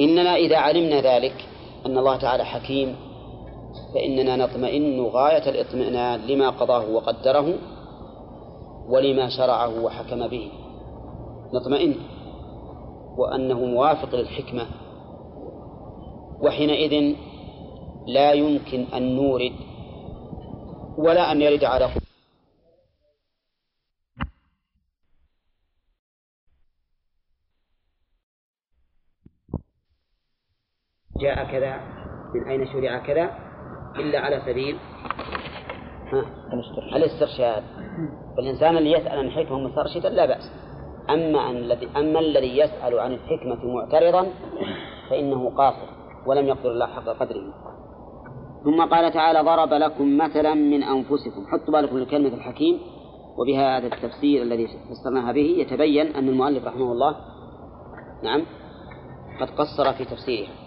إننا إذا علمنا ذلك أن الله تعالى حكيم فإننا نطمئن غاية الاطمئنان لما قضاه وقدره ولما شرعه وحكم به. نطمئن وأنه موافق للحكمة. وحينئذ لا يمكن أن نورد ولا أن يرد على جاء كذا من أين شرع كذا؟ إلا على سبيل الاسترشاد. فالإنسان اللي يسأل عن الحكمة مسترشدا لا بأس. أما أن الذي أما الذي يسأل عن الحكمة معترضا فإنه قاصر ولم يقدر الله حق قدره. ثم قال تعالى ضرب لكم مثلا من أنفسكم. حطوا بالكم لكلمة الحكيم وبهذا التفسير الذي فسرناها به. يتبين أن المؤلف رحمه الله نعم قد قصر في تفسيرها.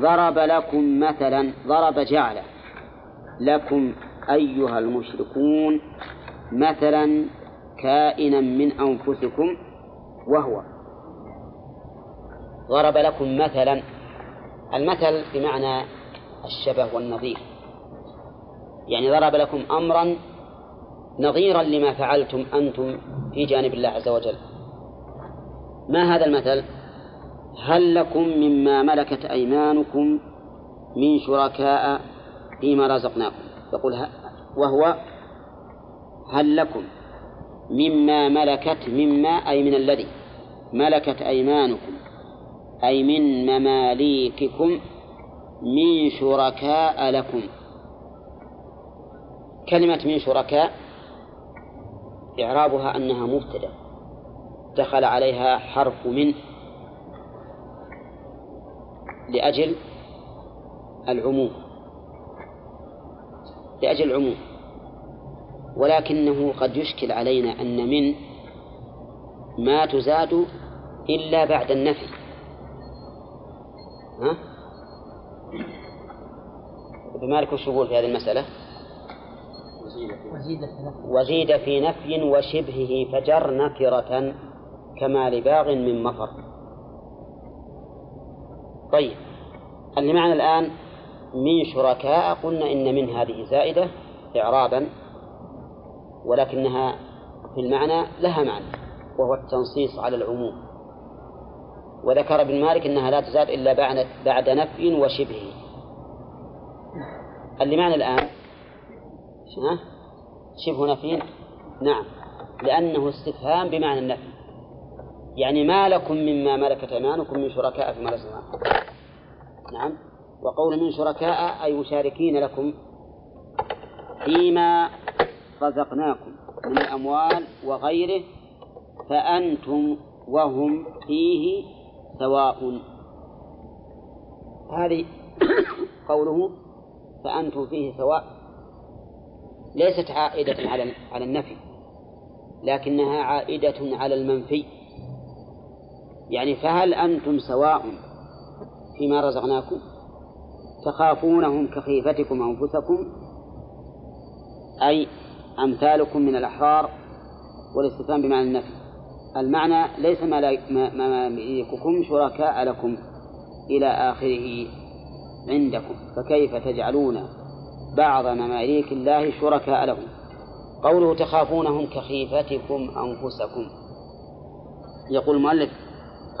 ضرب لكم مثلا ضرب جعل لكم أيها المشركون مثلا كائنا من أنفسكم وهو. ضرب لكم مثلا المثل بمعنى الشبه والنظير. يعني ضرب لكم أمرا نظيرا لما فعلتم أنتم في جانب الله عز وجل. ما هذا المثل؟ هل لكم مما ملكت أيمانكم من شركاء فيما رزقناكم؟ يقول وهو هل لكم مما ملكت مما أي من الذي ملكت أيمانكم أي من مماليككم من شركاء لكم؟ كلمة من شركاء إعرابها أنها مبتدأ دخل عليها حرف من لأجل العموم لأجل العموم ولكنه قد يشكل علينا أن من ما تزاد إلا بعد النفي ها؟ بمالك وش يقول في هذه المسألة؟ وزيد في نفي وشبهه فجر نكرة كما لباغ من مطر طيب. اللي معنا الآن من شركاء قلنا إن من هذه زائدة إعرابا ولكنها في المعنى لها معنى وهو التنصيص على العموم. وذكر ابن مالك أنها لا تزاد إلا بعد بعد نفي وشبهه اللي معنا الآن شبه نفي نعم. لأنه استفهام بمعنى النفي يعني ما لكم مما ملكت أيمانكم من شركاء فيما رزقناكم نعم. وقول من شركاء أي مشاركين لكم فيما رزقناكم من الأموال وغيره فأنتم وهم فيه سواء. هذه قوله فأنتم فيه سواء ليست عائدة على على النفي لكنها عائدة على المنفي. يعني فهل أنتم سواء فيما رزقناكم تخافونهم كخيفتكم أنفسكم؟ أي أمثالكم من الأحرار والاستفهام بمعنى النفي. المعنى ليس مماليككم شركاء لكم إلى آخره عندكم فكيف تجعلون بعض مماليك الله شركاء لهم؟ قوله تخافونهم كخيفتكم أنفسكم. يقول المؤلف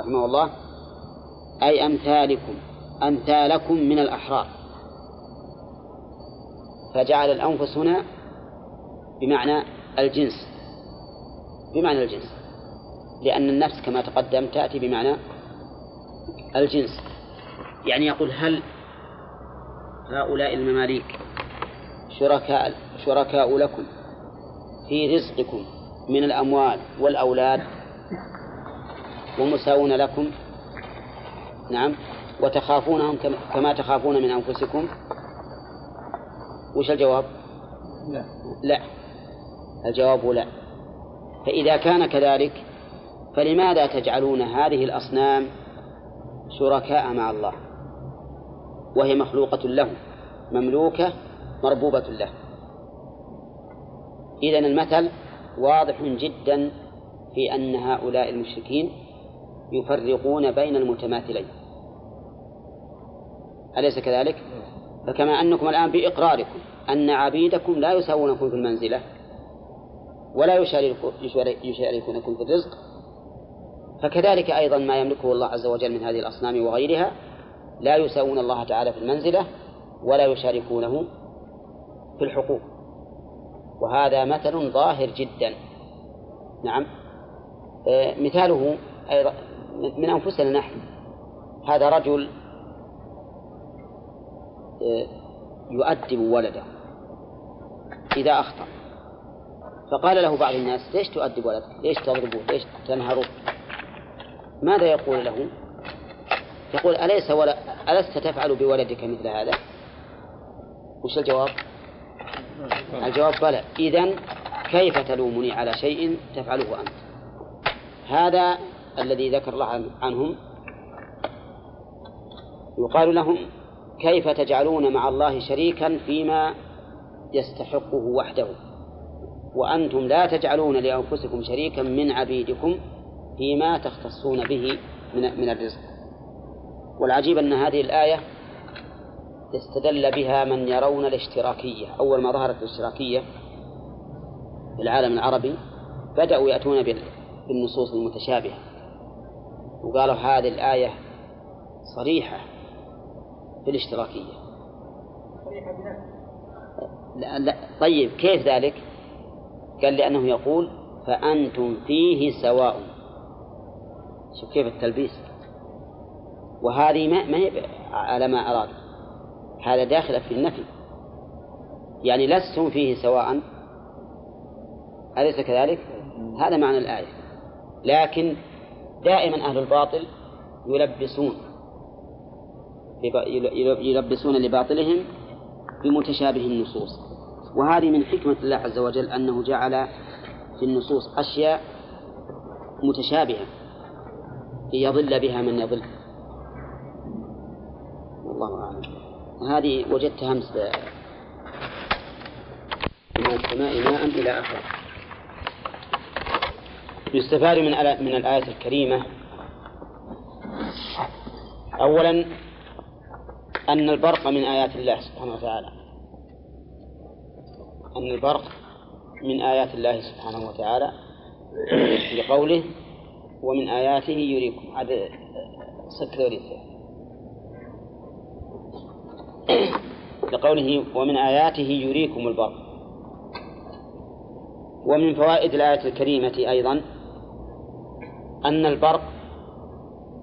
رحمه الله أي أمثالكم أمثالكم من الأحرار. فجعل الأنفس هنا بمعنى الجنس بمعنى الجنس لأن النفس كما تقدم تأتي بمعنى الجنس. يعني يقول هل هؤلاء المماليك شركاء شركاء لكم في رزقكم من الأموال والأولاد؟ ومساوون لكم. نعم. وتخافونهم كما تخافون من أنفسكم. وش الجواب؟ لا. لا. الجواب لا. فإذا كان كذلك فلماذا تجعلون هذه الأصنام شركاء مع الله؟ وهي مخلوقة له مملوكة مربوبة له. إذن المثل واضح جدا في أن هؤلاء المشركين يفرقون بين المتماثلين. أليس كذلك؟ فكما أنكم الآن بإقراركم أن عبيدكم لا يساوونكم في المنزلة ولا يشاركونكم في الرزق فكذلك أيضا ما يملكه الله عز وجل من هذه الأصنام وغيرها لا يساوون الله تعالى في المنزلة ولا يشاركونه في الحقوق. وهذا مثل ظاهر جدا. نعم. آه، مثاله أيضا من أنفسنا نحن هذا رجل آه، يؤدب ولده إذا أخطأ فقال له بعض الناس ليش تؤدب ولدك؟ ليش تضربه؟ ليش تنهره؟ ماذا يقول له؟ يقول أليس ولا ألست تفعل بولدك مثل هذا؟ وش الجواب؟ الجواب بلى إذا كيف تلومني على شيء تفعله أنت؟ هذا الذي ذكر الله عنهم يقال لهم كيف تجعلون مع الله شريكا فيما يستحقه وحده؟ وأنتم لا تجعلون لأنفسكم شريكا من عبيدكم فيما تختصون به من من الرزق. والعجيب أن هذه الآية استدل بها من يرون الاشتراكية. أول ما ظهرت الاشتراكية في العالم العربي بدأوا يأتون بالنصوص المتشابهة. وقالوا هذه الآية صريحة في الاشتراكية. صريحة لا لا طيب كيف ذلك؟ قال لأنه يقول فأنتم فيه سواء. شوف كيف التلبيس. وهذه ما, ما هي على ما أراد. هذا داخل في النفي. يعني لستم فيه سواء. أليس كذلك؟ هذا معنى الآية. لكن دائما أهل الباطل يلبسون يلبسون لباطلهم بمتشابه النصوص. وهذه من حكمة الله عز وجل أنه جعل في النصوص أشياء متشابهة ليضل بها من يضل. والله أعلم. هذه وجدتها أمس. السماء ماء إلى آخره يستفاد من من الآية الكريمة. أولا أن البرق من آيات الله سبحانه وتعالى. أن البرق من آيات الله سبحانه وتعالى. لقوله ومن آياته يريكم. هذا سكروريته لقوله ومن آياته يريكم البرق. ومن فوائد الآية الكريمة أيضا أن البرق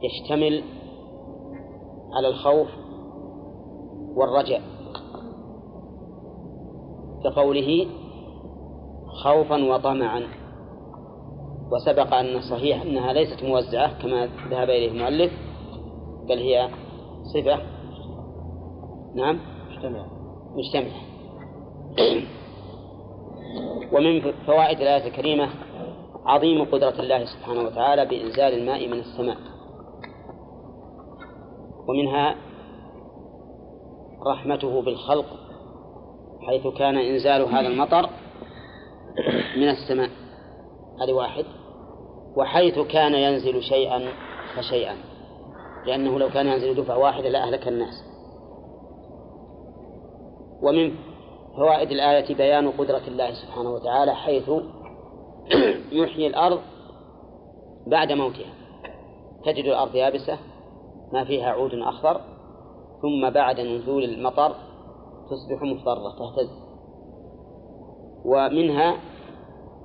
يشتمل على الخوف والرجاء كقوله خوفا وطمعا. وسبق أن صحيح أنها ليست موزعة كما ذهب إليه المؤلف بل هي صفة. نعم؟ مجتمعة. مجتمعة. ومن فوائد الآية الكريمة عظيم قدرة الله سبحانه وتعالى بإنزال الماء من السماء. ومنها رحمته بالخلق حيث كان إنزال هذا المطر من السماء. هذه واحد. وحيث كان ينزل شيئا فشيئا لأنه لو كان ينزل دفعة واحدة لأهلك الناس. ومن فوائد الآية بيان قدرة الله سبحانه وتعالى حيث يحيي الأرض بعد موتها. تجد الأرض يابسة ما فيها عود أخضر ثم بعد نزول المطر تصبح مضطرة تهتز. ومنها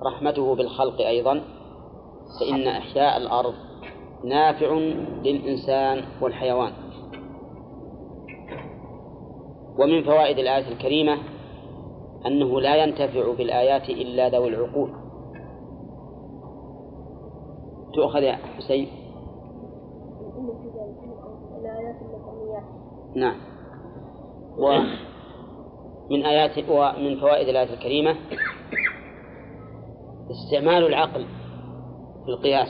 رحمته بالخلق أيضا فإن إحياء الأرض نافع للإنسان والحيوان. ومن فوائد الآية الكريمة أنه لا ينتفع بالآيات إلا ذوي العقول. تؤخذ يا حسين؟ نعم. ومن آيات ومن فوائد الآية الكريمة استعمال العقل في القياس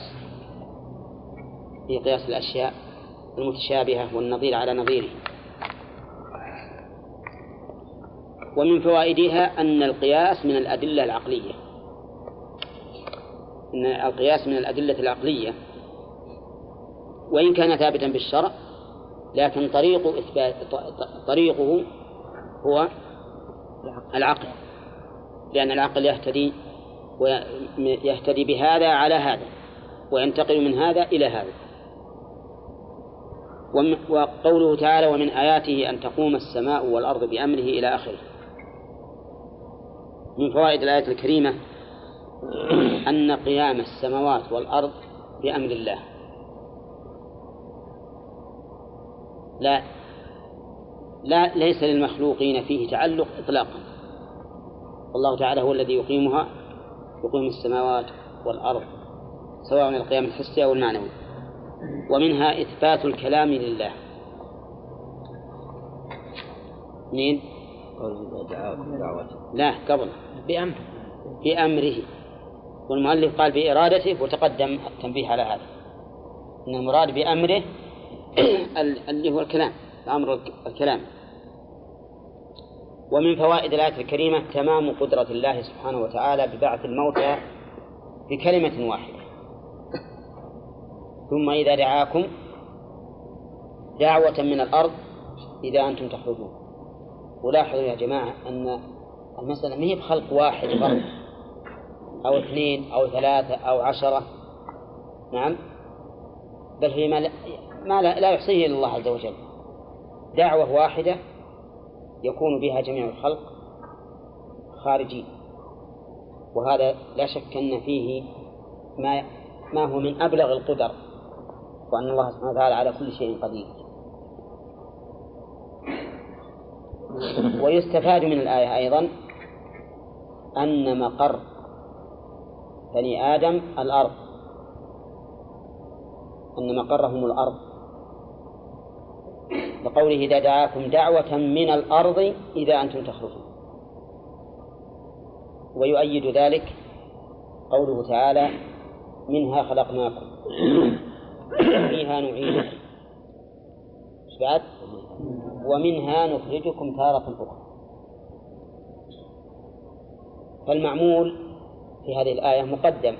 في قياس الأشياء المتشابهة والنظير على نظيره. ومن فوائدها أن القياس من الأدلة العقلية. أن القياس من الأدلة العقلية. وإن كان ثابتا بالشرع لكن طريق إثبات طريقه هو العقل. لأن العقل يهتدي ويهتدي بهذا على هذا وينتقل من هذا إلى هذا. وقوله تعالى ومن آياته أن تقوم السماء والأرض بأمره إلى آخره. من فوائد الآية الكريمة أن قيام السماوات والأرض بأمر الله. لا لا ليس للمخلوقين فيه تعلق إطلاقا. الله تعالى هو الذي يقيمها يقيم السماوات والأرض سواء القيام الحسي أو المعنوي. ومنها إثبات الكلام لله. منين؟ لا قبل. بأمره. بأمره. والمؤلف قال بإرادته وتقدم التنبيه على هذا. أن المراد بأمره اللي هو الكلام أمر الكلام. ومن فوائد الآية الكريمة تمام قدرة الله سبحانه وتعالى ببعث الموتى بكلمة واحدة. ثم إذا دعاكم دعوة من الأرض إذا أنتم تخرجون. ولاحظوا يا جماعة أن المسألة ما هي بخلق واحد فرد أو اثنين أو ثلاثة أو عشرة. نعم. بل هي ما لا, ما لا, يحصيه إلا الله عز وجل. دعوة واحدة يكون بها جميع الخلق خارجين. وهذا لا شك أن فيه ما ما هو من أبلغ القدر. وأن الله سبحانه وتعالى على كل شيء قدير. ويستفاد من الآية أيضا أن مقر بني آدم الأرض. أن مقرهم الأرض. لقوله إذا دعاكم دعوة من الأرض إذا أنتم تخرجون. ويؤيد ذلك قوله تعالى منها خلقناكم. وفيها نعيدكم بعد؟ ومنها نخرجكم تارة أخرى. فالمعمول في هذه الآية مقدم.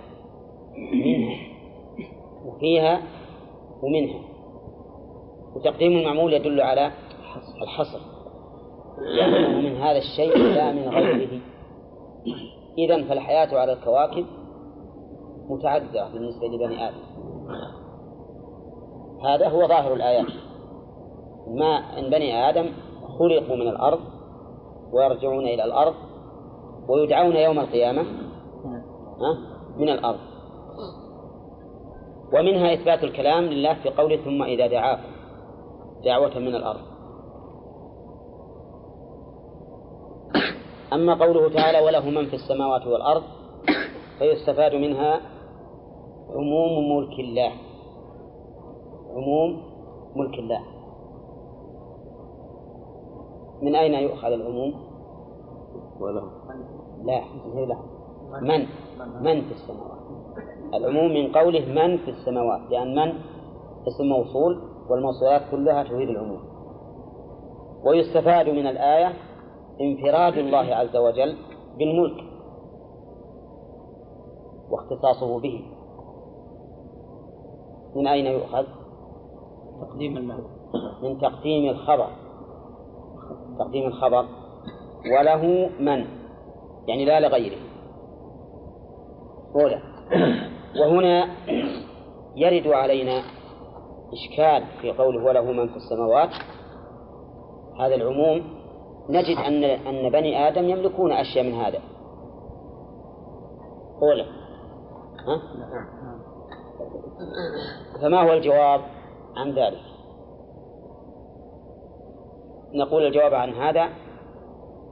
منها. وفيها ومنها. وتقديم المعمول يدل على الحصر. من هذا الشيء لا من غيره. إذا فالحياة على الكواكب متعددة بالنسبة لبني آدم. هذا هو ظاهر الآيات. ما أن بني آدم خلقوا من الأرض ويرجعون إلى الأرض ويدعون يوم القيامة من الأرض. ومنها إثبات الكلام لله في قوله ثم إذا دعاكم دعوة من الأرض. أما قوله تعالى وله من في السماوات والأرض فيستفاد منها عموم ملك الله. عموم ملك الله. من أين يؤخذ العموم؟ وله. لا لا من؟ من في السماوات. العموم من قوله من في السماوات لأن من؟ اسم موصول والموصولات كلها تفيد العموم. ويستفاد من الآية انفراد الله عز وجل بالملك واختصاصه به. من أين يؤخذ؟ تقديم المعنى من تقديم الخبر. تقديم الخبر. وله من؟ يعني لا لغيره. أولى وهنا يرد علينا إشكال في قوله وله من في السماوات. هذا العموم نجد أن أن بني آدم يملكون أشياء من هذا. أولى ها؟ فما هو الجواب عن ذلك؟ نقول الجواب عن هذا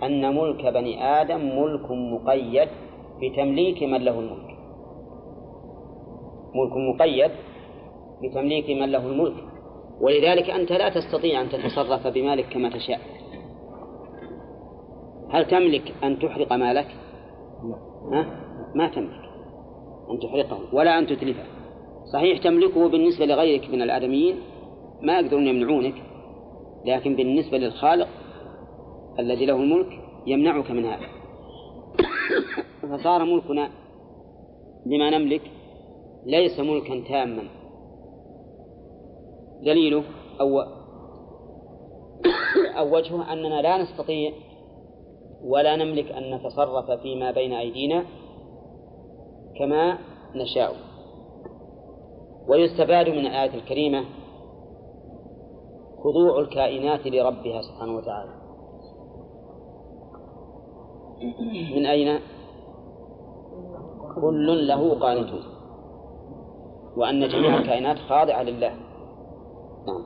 أن ملك بني آدم ملك مقيد بتمليك من له الملك. ملك مقيد بتمليك من له الملك. ولذلك أنت لا تستطيع أن تتصرف بمالك كما تشاء. هل تملك أن تحرق مالك؟ ها؟ ما تملك أن تحرقه ولا أن تتلفه. صحيح تملكه بالنسبة لغيرك من الآدميين ما يقدرون يمنعونك لكن بالنسبة للخالق الذي له الملك يمنعك من هذا. فصار ملكنا لما نملك ليس ملكا تاما. دليله أو أو وجهه أننا لا نستطيع ولا نملك أن نتصرف فيما بين أيدينا كما نشاء. ويستفاد من الآية الكريمة خضوع الكائنات لربها سبحانه وتعالى. من أين؟ كل له قانتون وأن جميع الكائنات خاضعة لله. نعم.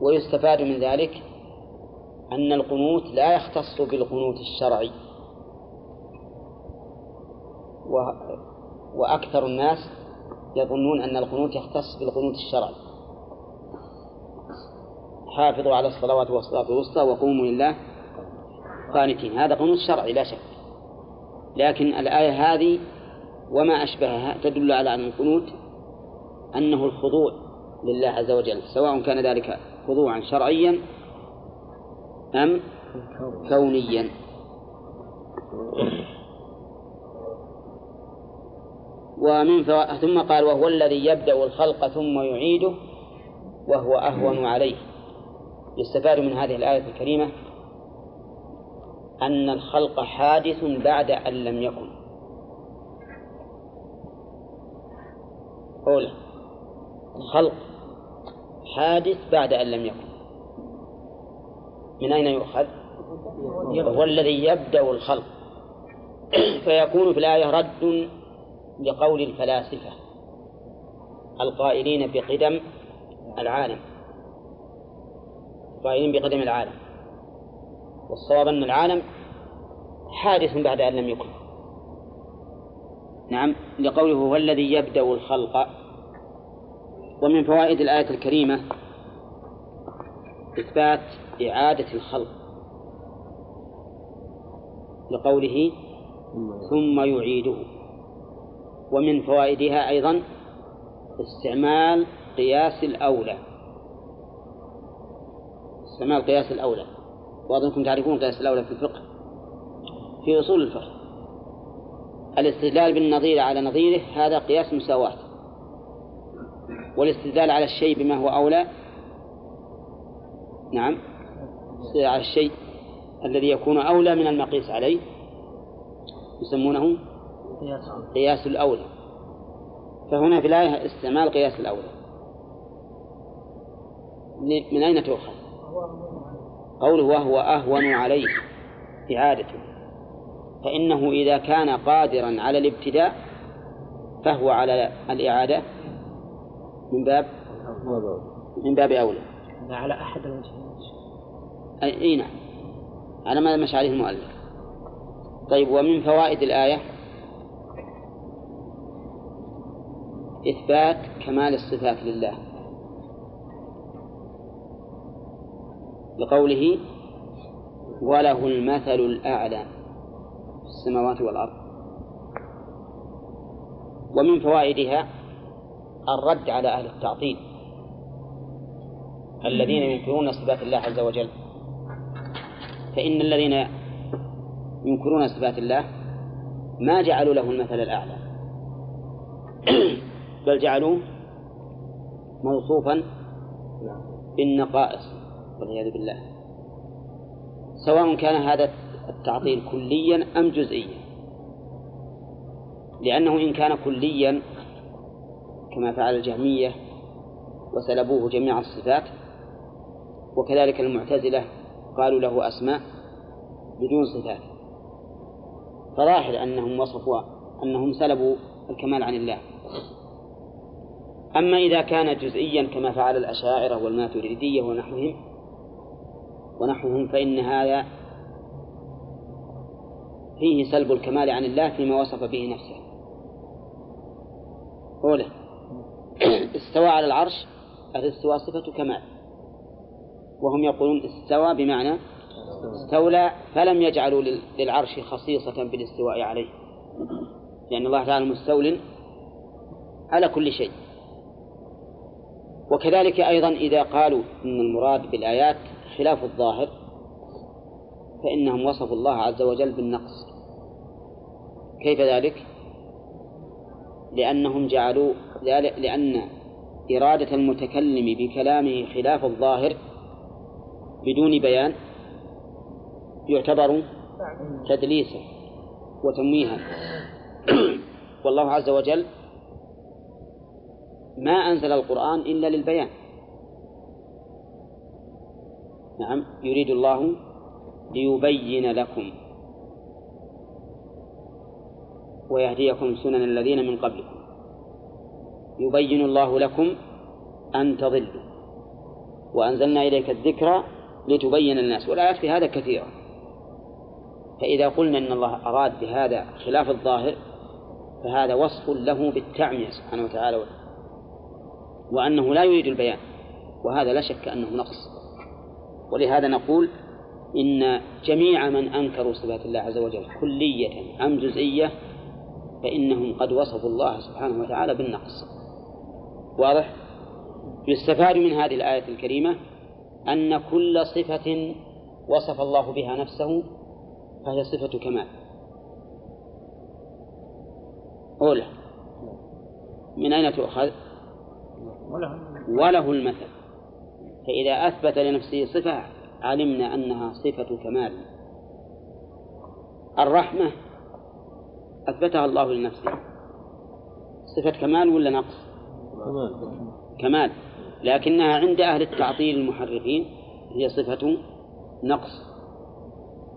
ويستفاد من ذلك أن القنوت لا يختص بالقنوت الشرعي. و... وأكثر الناس يظنون أن القنوت يختص بالقنوت الشرعي. حافظوا على الصلوات والصلاة الوسطى وقوموا لله قانتين. هذا قنوت شرعي لا شك. لكن الآية هذه وما أشبهها تدل على أن القنوت أنه الخضوع لله عز وجل سواء كان ذلك خضوعا شرعيا أم كونيا ومن. ثم قال وهو الذي يبدأ الخلق ثم يعيده وهو أهون عليه يستفاد من هذه الآية الكريمة أن الخلق حادث بعد أن لم يكن. أولى الخلق حادث بعد أن لم يكن. من أين يؤخذ؟ هو الذي يبدأ الخلق. فيكون في الآية رد لقول الفلاسفة القائلين بقدم العالم. القائلين بقدم العالم. والصواب أن العالم حادث بعد أن لم يكن. نعم لقوله هو الذي يبدأ الخلق. ومن فوائد الآية الكريمة إثبات إعادة الخلق. لقوله ثم يعيده. ومن فوائدها أيضا استعمال قياس الأولى. استعمال قياس الأولى. وأظنكم تعرفون قياس الأولى في الفقه. في أصول الفقه. الاستدلال بالنظير على نظيره هذا قياس مساواة. والاستدلال على الشيء بما هو أولى. نعم. على الشيء الذي يكون أولى من المقيس عليه. يسمونه قياس الأولى. فهنا في الآية استعمال قياس الأولى. من أين تؤخذ؟ قوله وهو أهون عليه إعادته فإنه إذا كان قادرا على الابتداء فهو على الإعادة. من باب؟ من باب أولى. على أحد الوجهين أي نعم. على ما مشى عليه المؤلف. طيب ومن فوائد الآية؟ إثبات كمال الصفات لله. لقوله وله المثل الأعلى في السماوات والأرض. ومن فوائدها الرد على أهل التعطيل الذين ينكرون صفات الله عز وجل. فإن الذين ينكرون صفات الله ما جعلوا له المثل الأعلى بل جعلوه موصوفا بالنقائص. والعياذ بالله. سواء كان هذا التعطيل كليا أم جزئيا. لأنه إن كان كليا كما فعل الجهمية وسلبوه جميع الصفات وكذلك المعتزلة قالوا له أسماء بدون صفات. فظاهر أنهم وصفوا أنهم سلبوا الكمال عن الله. أما إذا كان جزئيا كما فعل الأشاعرة والماتريدية ونحوهم ونحوهم فإن هذا فيه سلب الكمال عن الله فيما وصف به نفسه. أولى استوى على العرش الاستواء صفة كمال. وهم يقولون استوى بمعنى استولى فلم يجعلوا للعرش خصيصة بالاستواء عليه. لأن الله تعالى مستول على كل شيء. وكذلك أيضا إذا قالوا إن المراد بالآيات خلاف الظاهر فإنهم وصفوا الله عز وجل بالنقص. كيف ذلك؟ لأنهم جعلوا لأن إرادة المتكلم بكلامه خلاف الظاهر بدون بيان يعتبر تدليسا وتمويها والله عز وجل ما أنزل القرآن إلا للبيان. نعم يريد الله ليبين لكم ويهديكم سنن الذين من قبلكم. يبين الله لكم أن تضلوا وأنزلنا إليك الذكر لتبين الناس والآيات في هذا كثيرة فإذا قلنا أن الله أراد بهذا خلاف الظاهر فهذا وصف له بالتعمية سبحانه وتعالى وأنه لا يريد البيان وهذا لا شك أنه نقص. ولهذا نقول إن جميع من أنكروا صفات الله عز وجل كلية أم جزئية فإنهم قد وصفوا الله سبحانه وتعالى بالنقص واضح؟ يستفاد من هذه الآية الكريمة أن كل صفة وصف الله بها نفسه فهي صفة كمال أولى من أين تؤخذ؟ وله المثل فإذا أثبت لنفسه صفة علمنا أنها صفة كمال. الرحمة أثبتها الله لنفسه. صفة كمال ولا نقص؟ كمال. لكنها عند أهل التعطيل المحرفين هي صفة نقص.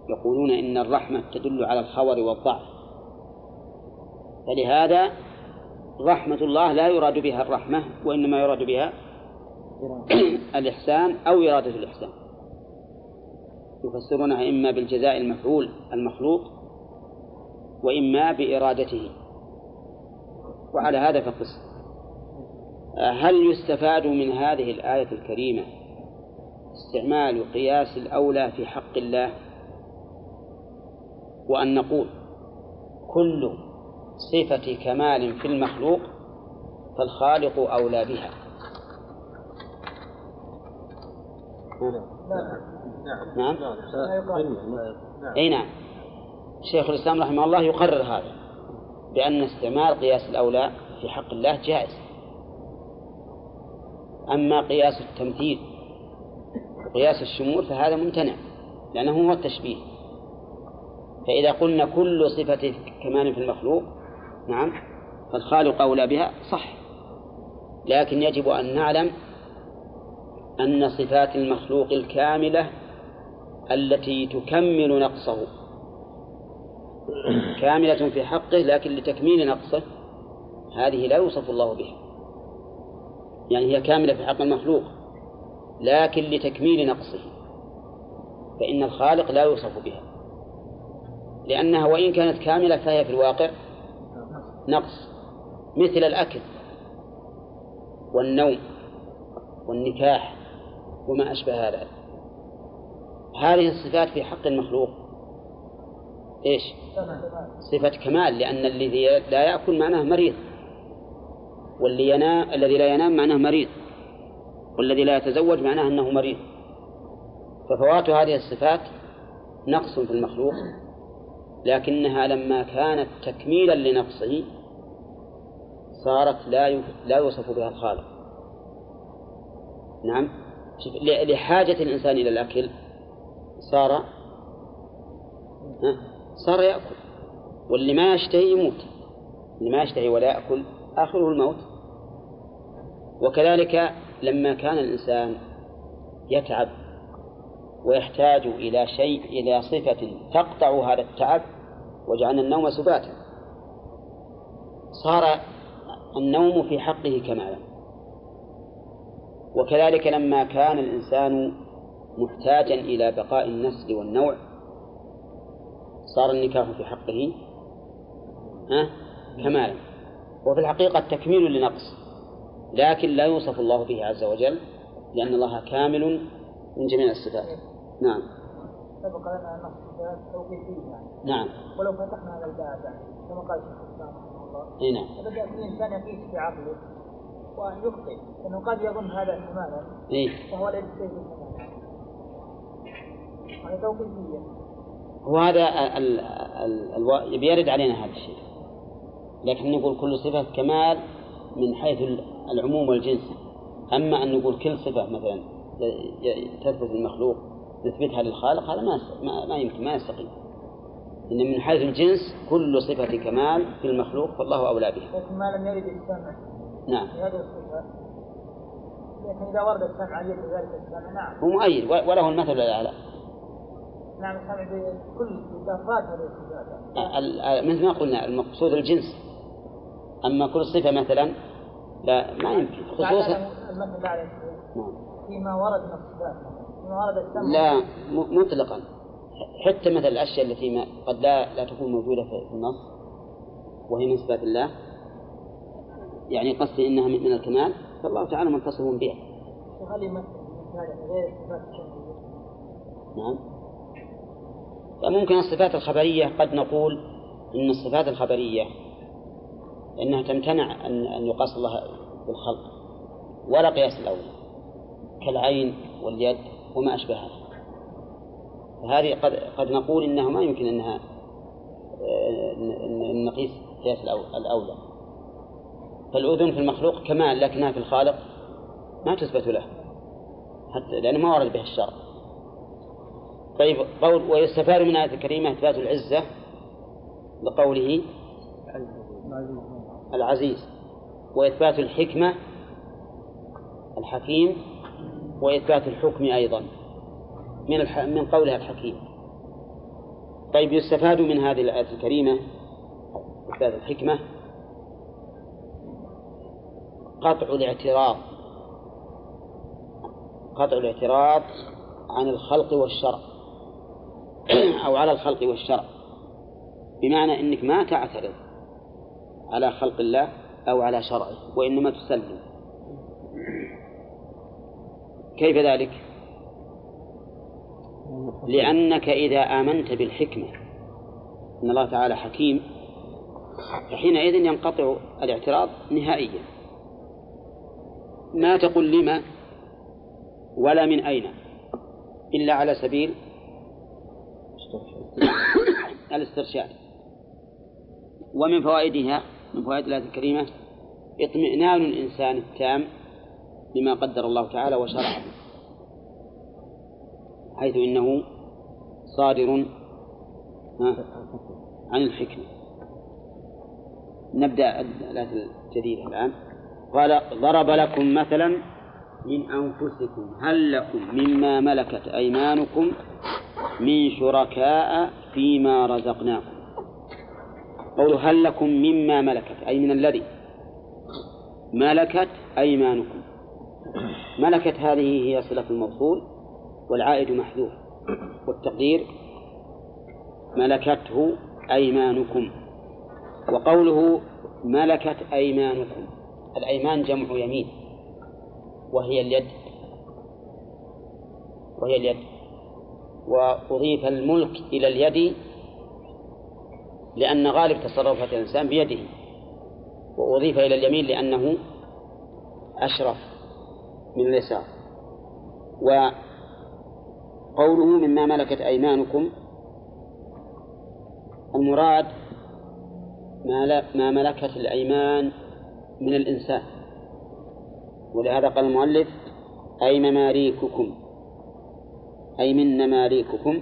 يقولون إن الرحمة تدل على الخور والضعف. فلهذا رحمة الله لا يراد بها الرحمة وإنما يراد بها الإحسان أو إرادة الإحسان. يفسرونها إما بالجزاء المفعول المخلوق وإما بإرادته. وعلى هذا فقس. هل يستفاد من هذه الآية الكريمة استعمال قياس الأولى في حق الله؟ وأن نقول كل صفة كمال في المخلوق فالخالق أولى بها. نعم. أي نعم. شيخ الإسلام رحمه الله يقرر هذا بأن استعمال قياس الأولى في حق الله جائز. أما قياس التمثيل وقياس الشمول فهذا ممتنع لأنه هو التشبيه. فإذا قلنا كل صفة كمال في المخلوق نعم فالخالق أولى بها صح. لكن يجب أن نعلم أن صفات المخلوق الكاملة التي تكمل نقصه. كاملة في حقه لكن لتكميل نقصه هذه لا يوصف الله بها. يعني هي كاملة في حق المخلوق لكن لتكميل نقصه. فإن الخالق لا يوصف بها. لأنها وإن كانت كاملة فهي في الواقع نقص مثل الأكل والنوم والنكاح وما أشبه هذا. هذه الصفات في حق المخلوق. إيش؟ صفة كمال لأن الذي لا يأكل معناه مريض. واللي ينام الذي لا ينام معناه مريض. والذي لا يتزوج معناه أنه مريض. ففوات هذه الصفات نقص في المخلوق. لكنها لما كانت تكميلا لنقصه صارت لا لا يوصف بها الخالق. نعم؟ لحاجة الإنسان إلى الأكل صار صار يأكل واللي ما يشتهي يموت اللي ما يشتهي ولا يأكل آخره الموت. وكذلك لما كان الإنسان يتعب ويحتاج إلى شيء إلى صفة تقطع هذا التعب وجعلنا النوم سباتا صار النوم في حقه كمالا. وكذلك لما كان الإنسان محتاجا إلى بقاء النسل والنوع صار النكاح في حقه ها؟ كمالا وفي الحقيقة تكميل لنقص لكن لا يوصف الله به عز وجل لأن الله كامل من جميع الصفات. نعم. سبق لنا أن الصفات توقيفية يعني. نعم. ولو فتحنا هذا الباب يعني كما قال الشيخ الإسلام رحمه الله اي نعم. فبدأ الإنسان يقيس في عقله وأن يخطئ لأنه قد يظن هذا احتمالا اي وهو ليس احتمالا هذه توقيفية وهذا ال ال ال بيرد علينا هذا الشيء. لكن نقول كل صفة كمال من حيث العموم والجنس. أما أن نقول كل صفة مثلا تثبت المخلوق نثبتها للخالق هذا ما ما, ما يمكن ما يستقيم. إن من حيث الجنس كل صفة كمال في المخلوق فالله أولى بها. لكن ما لم يرد السمع نعم. لكن إذا ورد السمع يد ذلك السمع. نعم. هو مؤيد وله المثل الأعلى نعم السمع بكل بأفراد هذه الصفات. ال- ال- مثل ما قلنا المقصود الجنس. أما كل صفة مثلا لا ما يمكن. خصوصا المثل عليه نعم. فيما ورد من الصفات. فيما ورد السمع. لا مطلقا. حتى مثل الأشياء التي قد لا لا تكون موجودة في النص وهي من صفات الله. يعني قصدي إنها من الكمال فالله تعالى متصف بها. وهل يمثل نعم. فممكن الصفات الخبرية قد نقول إن الصفات الخبرية إنها تمتنع أن أن يقاس الله بالخلق ولا قياس الأول كالعين واليد وما أشبهها. فهذه قد قد نقول إنها ما يمكن أنها آه، ن- ن- نقيس قياس الأو- الأولى. فالأذن في المخلوق كمال لكنها في الخالق ما تثبت له حتى لأنه ما ورد به الشرع. طيب قول ويستفاد من الآية الكريمة إثبات العزة لقوله العزيز وإثبات الحكمة الحكيم وإثبات الحكم أيضا من الح... من قولها الحكيم. طيب يستفاد من هذه الآية الكريمة إثبات الحكمة قطع الاعتراض. قطع الاعتراض عن الخلق والشرع. أو على الخلق والشرع. بمعنى أنك ما تعترض على خلق الله أو على شرعه وإنما تسلم. كيف ذلك؟ لأنك إذا آمنت بالحكمة أن الله تعالى حكيم فحينئذ ينقطع الاعتراض نهائيا. ما تقول لما ولا من أين؟ إلا على سبيل الاسترشاد. ومن فوائدها من فوائد الآية الكريمة اطمئنان الإنسان التام بما قدر الله تعالى وشرعه حيث إنه صادر عن الحكمة. نبدأ الآية الجديدة الآن. قال ضرب لكم مثلا من أنفسكم هل لكم مما ملكت أيمانكم من شركاء فيما رزقناكم؟ قوله هل لكم مما ملكت أي من الذي ملكت أيمانكم؟ ملكت هذه هي صلة الموصول والعائد محذوف والتقدير ملكته أيمانكم وقوله ملكت أيمانكم. الأيمان جمع يمين وهي اليد وهي اليد. وأضيف الملك إلى اليد لأن غالب تصرفات الإنسان بيده. وأضيف إلى اليمين لأنه أشرف من اليسار. وقوله مما ملكت أيمانكم المراد ما ملكت الأيمان من الإنسان. ولهذا قال المؤلف أي مماليككم أي من مماليككم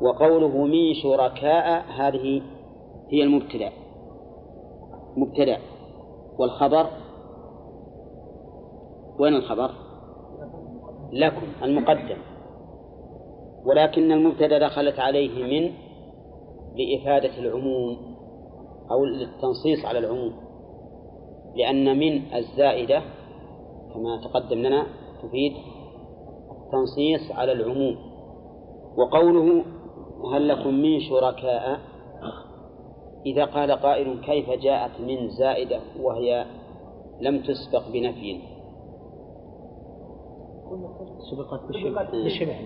وقوله من شركاء هذه هي المبتدأ مبتدأ. والخبر؟ وين الخبر؟ لكم المقدم. ولكن المبتدأ دخلت عليه من لإفادة العموم أو للتنصيص على العموم. لأن من الزائدة كما تقدم لنا تفيد التنصيص على العموم. وقوله هل لكم من شركاء؟ إذا قال قائل كيف جاءت من زائدة وهي لم تسبق بنفي؟ سبقت بشبه.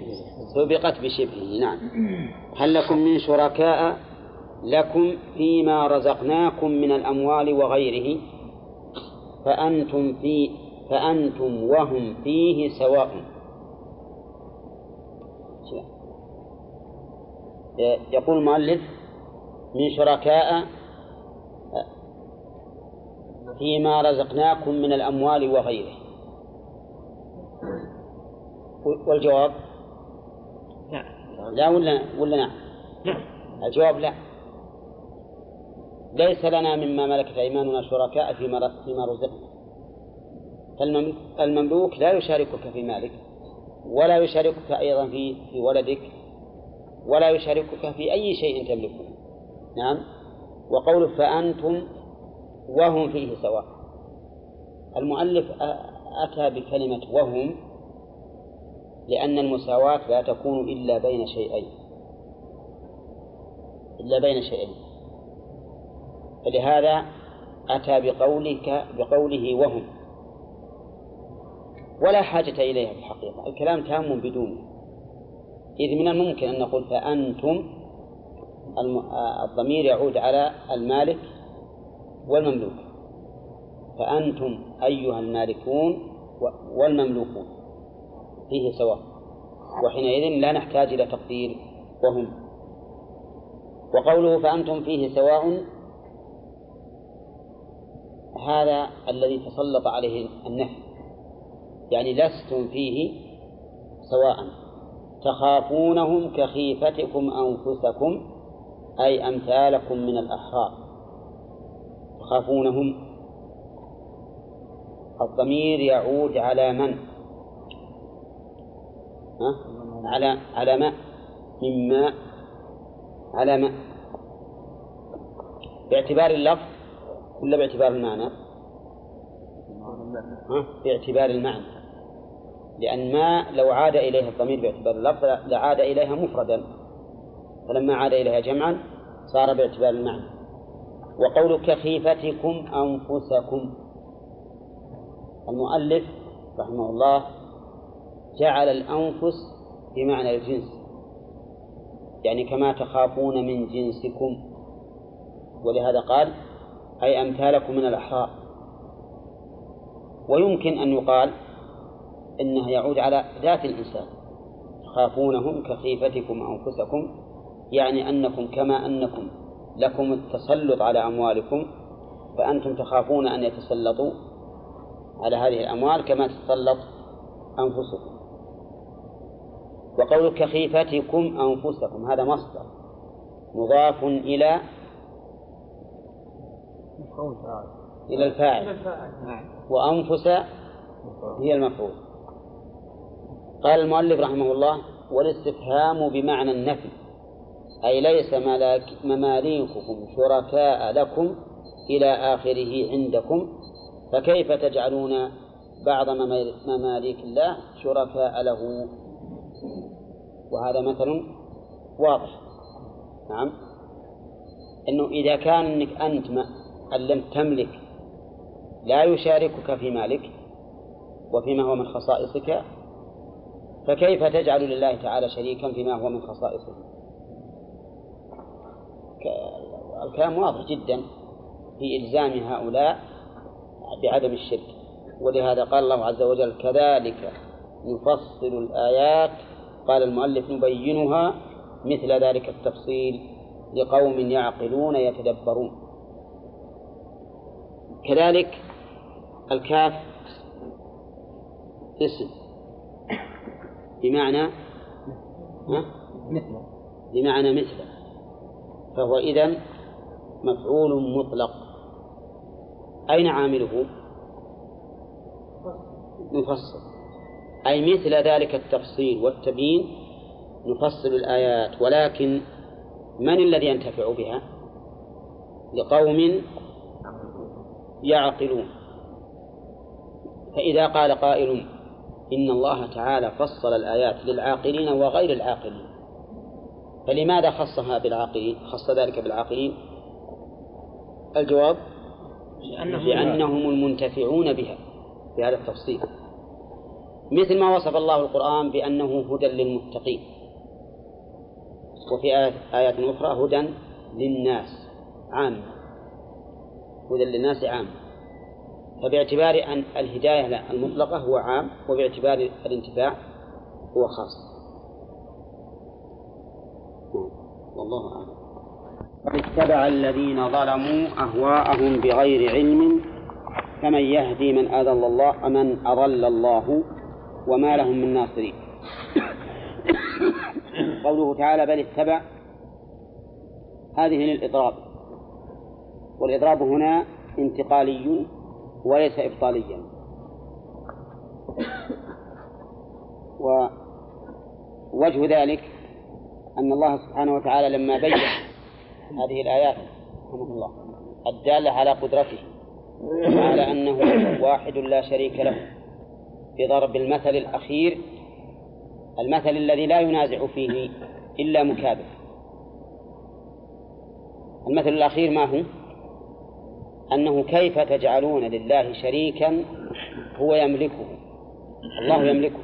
سبقت بشبهه نعم. هل لكم من شركاء؟ لكم فيما رزقناكم من الأموال وغيره. فأنتم في فأنتم وهم فيه سواء. يقول المؤلف من شركاء فيما رزقناكم من الأموال وغيره. والجواب؟ لا. لا ولا ولا نعم نعم الجواب لا. ليس لنا مما ملكت أيماننا شركاء فيما فيما رزقنا. فالمملوك لا يشاركك في مالك ولا يشاركك أيضا في في ولدك ولا يشاركك في أي شيء تملكه. نعم. وقوله فأنتم وهم فيه سواء. المؤلف أتى بكلمة وهم لأن المساواة لا تكون إلا بين شيئين. إلا بين شيئين. فلهذا أتى بقولك بقوله وهم. ولا حاجة إليها في الحقيقة. الكلام تام بدونه إذ من الممكن أن نقول فأنتم الضمير يعود على المالك والمملوك. فأنتم أيها المالكون والمملوكون. فيه سواء. وحينئذ لا نحتاج إلى تقدير. وهم. وقوله فأنتم فيه سواء هذا الذي تسلط عليه النفي يعني لستم فيه سواء. تخافونهم كخيفتكم أنفسكم أي أمثالكم من الأحرار. تخافونهم. الضمير يعود على من؟ ها؟ على على ما؟ مما على ما؟ باعتبار اللفظ ولا باعتبار المعنى؟ باعتبار المعنى. لأن ما لو عاد إليها الضمير باعتبار اللفظ لعاد إليها مفردا. فلما عاد إليها جمعا صار باعتبار المعنى. وقولك خيفتكم أنفسكم. المؤلف رحمه الله جعل الأنفس بمعنى الجنس. يعني كما تخافون من جنسكم. ولهذا قال أي أمثالكم من الأحرار. ويمكن أن يقال إنه يعود على ذات الإنسان. تخافونهم كخيفتكم أنفسكم يعني أنكم كما أنكم لكم التسلط على أموالكم فأنتم تخافون أن يتسلطوا على هذه الأموال كما تتسلط أنفسكم. وقول كخيفتكم أنفسكم هذا مصدر مضاف إلى إلى الفاعل. وأنفس هي المفعول. قال المؤلف رحمه الله والاستفهام بمعنى النفي. أي ليس مماليككم شركاء لكم إلى آخره عندكم فكيف تجعلون بعض مماليك الله شركاء له؟ وهذا مثل واضح. نعم. أنه إذا كان أنك أنت أن لم تملك لا يشاركك في مالك وفيما هو من خصائصك فكيف تجعل لله تعالى شريكا فيما هو من خصائصه؟ الكلام واضح جدا في إلزام هؤلاء بعدم الشرك ولهذا قال الله عز وجل كذلك نفصل الآيات قال المؤلف نبينها مثل ذلك التفصيل لقوم يعقلون يتدبرون كذلك الكاف اسم. بمعنى؟ مثل بمعنى مثل فهو إذن مفعول مطلق. أين عامله؟ نفصل أي مثل ذلك التفصيل والتبيين نفصل الآيات. ولكن من الذي ينتفع بها؟ لقوم يعقلون. فإذا قال قائل إن الله تعالى فصل الآيات للعاقلين وغير العاقلين. فلماذا خصها بالعاقلين؟ خص ذلك بالعاقلين؟ الجواب لأنهم المنتفعون بها بهذا التفصيل. مثل ما وصف الله القرآن بأنه هدى للمتقين وفي آيات أخرى هدى للناس عام هدى للناس عام. فباعتبار أن الهداية المطلقة هو عام وباعتبار الانتفاع هو خاص. والله أعلم. اتبع الذين ظلموا أهواءهم بغير علم فمن يهدي من أضل الله من أضل الله وما لهم من ناصرين. قوله تعالى بل اتبع. هذه للإضراب. والإضراب هنا انتقالي وليس إبطاليا ووجه ذلك أن الله سبحانه وتعالى لما بين هذه الآيات رحمه الله الدالة على قدرته وعلى أنه واحد لا شريك له بضرب المثل الأخير المثل الذي لا ينازع فيه إلا مكابر المثل الأخير ما هو؟ أنه كيف تجعلون لله شريكا هو يملكه الله يملكه.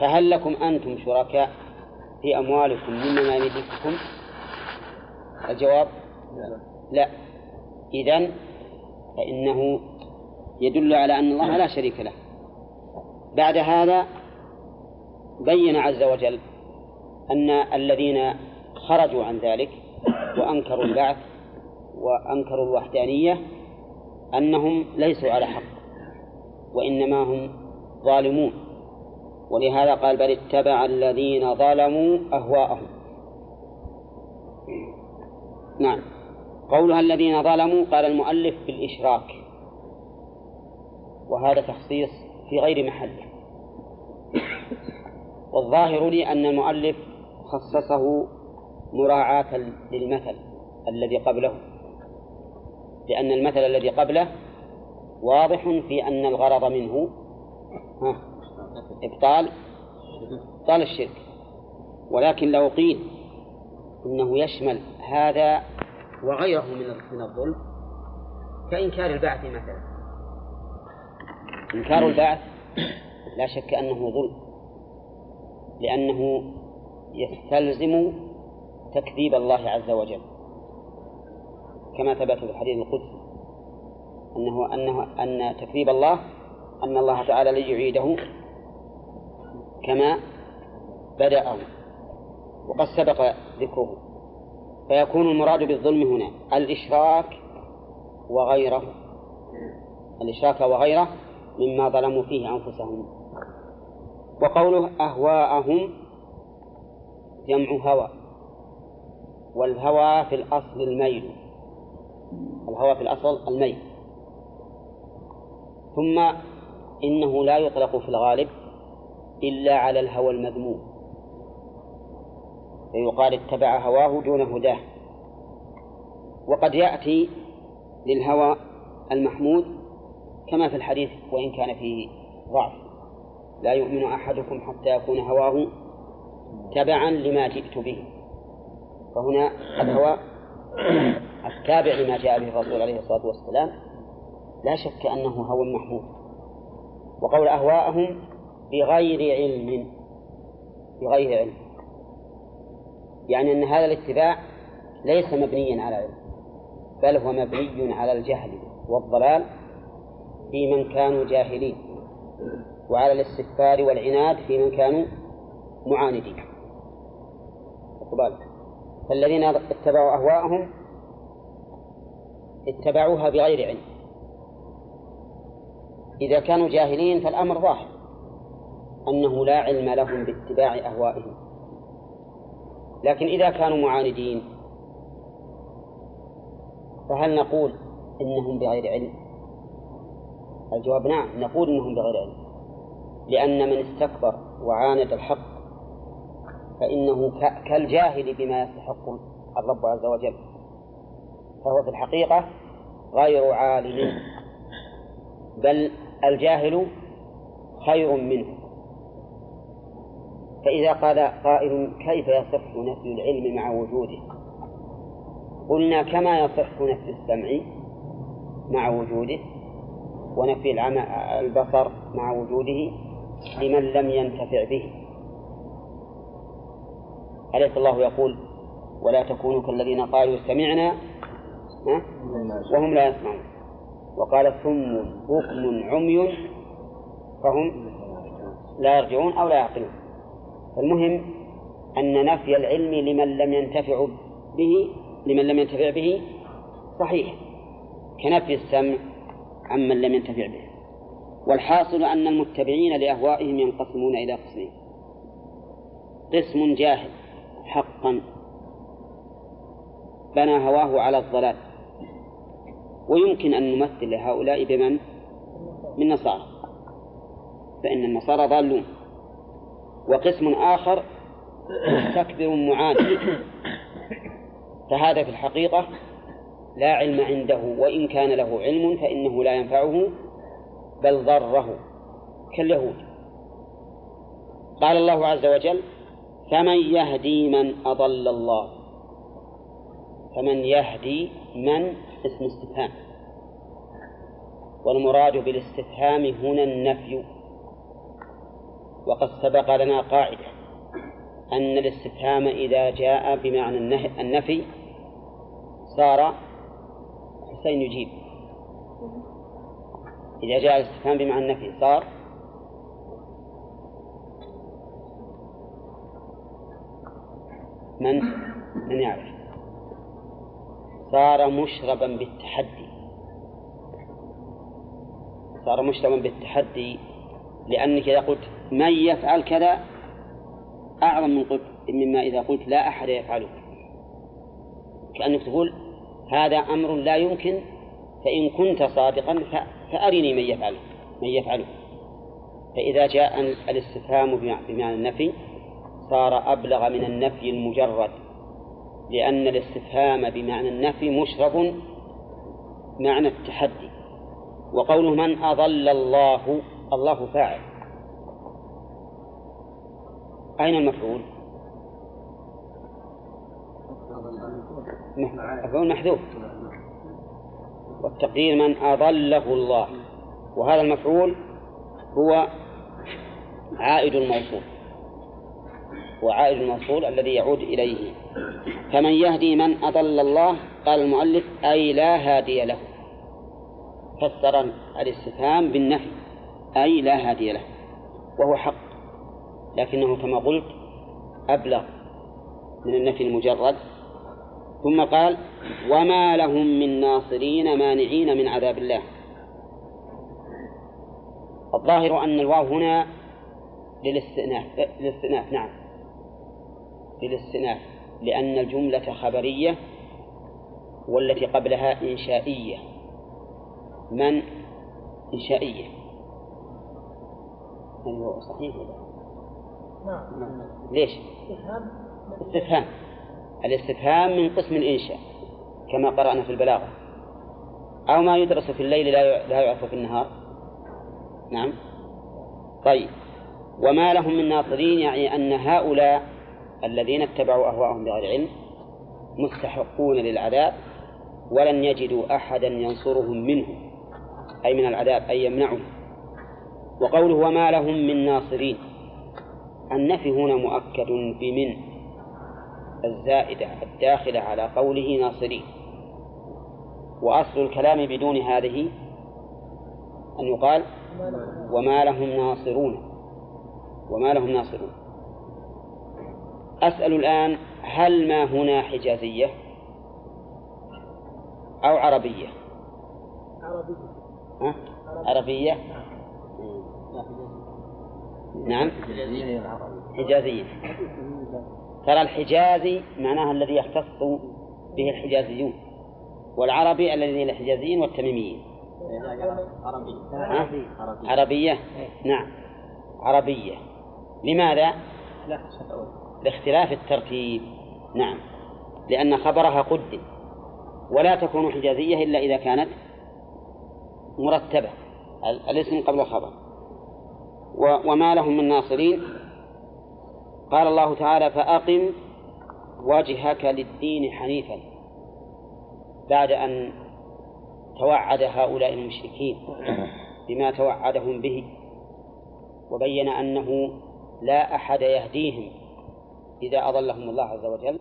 فهل لكم أنتم شركاء في أموالكم مما ممالككم الجواب لا. إذن فإنه يدل على أن الله لا شريك له. بعد هذا بين عز وجل أن الذين خرجوا عن ذلك وأنكروا البعث وأنكروا الوحدانية أنهم ليسوا على حق وإنما هم ظالمون. ولهذا قال بل اتبع الذين ظلموا أهواءهم. نعم. قولها الذين ظلموا قال المؤلف بالإشراك وهذا تخصيص في غير محله والظاهر لي أن المؤلف خصصه مراعاة للمثل الذي قبله. لأن المثل الذي قبله واضح في أن الغرض منه إبطال إبطال الشرك. ولكن لو قيل إنه يشمل هذا وغيره من من الظلم كإنكار البعث مثلا. إنكار البعث لا شك أنه ظلم لأنه يستلزم تكذيب الله عز وجل. كما ثبت في الحديث القدسي أنه أنه أن تكذيب الله أن الله تعالى لن يعيده كما بدأه وقد سبق ذكره. فيكون المراد بالظلم هنا الإشراك وغيره الإشراك وغيره مما ظلموا فيه أنفسهم. وقوله أهواءهم جمع هوى والهوى في الأصل الميل. الهوى في الأصل الميل ثم إنه لا يطلق في الغالب إلا على الهوى المذموم. فيقال اتبع هواه دون هداه. وقد يأتي للهوى المحمود كما في الحديث وإن كان فيه ضعف. لا يؤمن أحدكم حتى يكون هواه تبعا لما جئت به. فهنا الهوى التابع لما جاء به الرسول عليه الصلاة والسلام لا شك أنه هوى محمود وقول أهواءهم بغير علم بغير علم. يعني أن هذا الاتباع ليس مبنيا على علم بل هو مبني على الجهل والضلال في من كانوا جاهلين وعلى الاستكبار والعناد في من كانوا معاندين. فالذين اتبعوا أهواءهم اتبعوها بغير علم. إذا كانوا جاهلين فالأمر ظاهر أنه لا علم لهم باتباع أهوائهم. لكن إذا كانوا معاندين فهل نقول إنهم بغير علم؟ الجواب نعم نقول إنهم بغير علم. لأن من استكبر وعاند الحق فإنه كالجاهل بما يستحق الرب عز وجل. فهو في الحقيقة غير عالم. بل الجاهل خير منه. فإذا قال قائل كيف يصح نفي العلم مع وجوده؟ قلنا كما يصح نفي السمع مع وجوده ونفي العمى البصر مع وجوده لمن لم ينتفع به. أليس الله يقول ولا تكونوا كالذين قالوا سمعنا وهم لا يسمعون. وقال ثم بكم عمي فهم لا يرجعون أو لا يعقلون. فالمهم أن نفي العلم لمن لم ينتفع به لمن لم ينتفع به صحيح كنفي السمع عمن لم ينتفع به. والحاصل أن المتبعين لأهوائهم ينقسمون إلى قسمين. قسم جاهل حقا بنى هواه على الضلال. ويمكن أن نمثل هؤلاء بمن؟ من نصارى فإن النصارى ضالون. وقسم آخر مستكبر معاند فهذا في الحقيقة لا علم عنده وإن كان له علم فإنه لا ينفعه بل ضره كاليهود. قال الله عز وجل فمن يهدي من أضل الله. فمن يهدي من اسم استفهام. والمراد بالاستفهام هنا النفي. وقد سبق لنا قاعدة أن الاستفهام إذا جاء بمعنى النفي صار حسين يجيب إذا جاء الاستفهام بمعنى النفي صار من؟ من يعرف. صار مشربا بالتحدي. صار مشربا بالتحدي لأنك إذا قلت من يفعل كذا أعظم من قلت مما إذا قلت لا أحد يفعله. كأنك تقول هذا أمر لا يمكن فإن كنت صادقا فأرني من يفعله من يفعله. فإذا جاء الاستفهام بمعنى النفي صار أبلغ من النفي المجرد. لأن الاستفهام بمعنى النفي مشرب معنى التحدي. وقوله من أضل الله الله فاعل. أين المفعول؟ مفعول محذوف. والتقدير من أضله الله. وهذا المفعول هو عائد الموصول. وعائد الموصول الذي يعود إليه. فمن يهدي من أضل الله قال المؤلف أي لا هادي له. فسر الاستفهام بالنفي أي لا هادي له. وهو حق. لكنه كما قلت أبلغ من النفي المجرد. ثم قال وما لهم من ناصرين مانعين من عذاب الله. الظاهر أن الواو هنا للاستئناف للاستئناف نعم. للاستئناف لأن الجملة خبرية والتي قبلها إنشائية. من؟ إنشائية. هل صحيح ولا؟ نعم. ليش؟ استفهام. استفهام. الاستفهام من قسم الإنشاء كما قرأنا في البلاغة. أو ما يدرس في الليل لا لا يعرف في النهار. نعم. طيب. وما لهم من ناصرين يعني أن هؤلاء الذين اتبعوا أهواءهم بغير علم مستحقون للعذاب ولن يجدوا أحدا ينصرهم منه أي من العذاب أي يمنعهم. وقوله وما لهم من ناصرين النفي هنا مؤكد بمن؟ الزائدة الداخلة على قوله ناصرين. وأصل الكلام بدون هذه أن يقال وما لهم ناصرون. وما لهم ناصرون. أسأل الآن هل ما هنا حجازية؟ أو عربية؟ عربي ها؟ عربية؟ نعم. حجازية. ترى الحجازي معناها الذي يختص به الحجازيون والعربي الذي الحجازيين والتميميين. ها؟ عربية. نعم. عربية. لماذا؟ لاختلاف الترتيب. نعم. لأن خبرها قدم ولا تكون حجازية إلا إذا كانت مرتبة ال- الاسم قبل الخبر. وما لهم من ناصرين. قال الله تعالى فأقم وجهك للدين حنيفا بعد أن توعد هؤلاء المشركين بما توعدهم به وبين أنه لا أحد يهديهم. إذا أضلهم الله عز وجل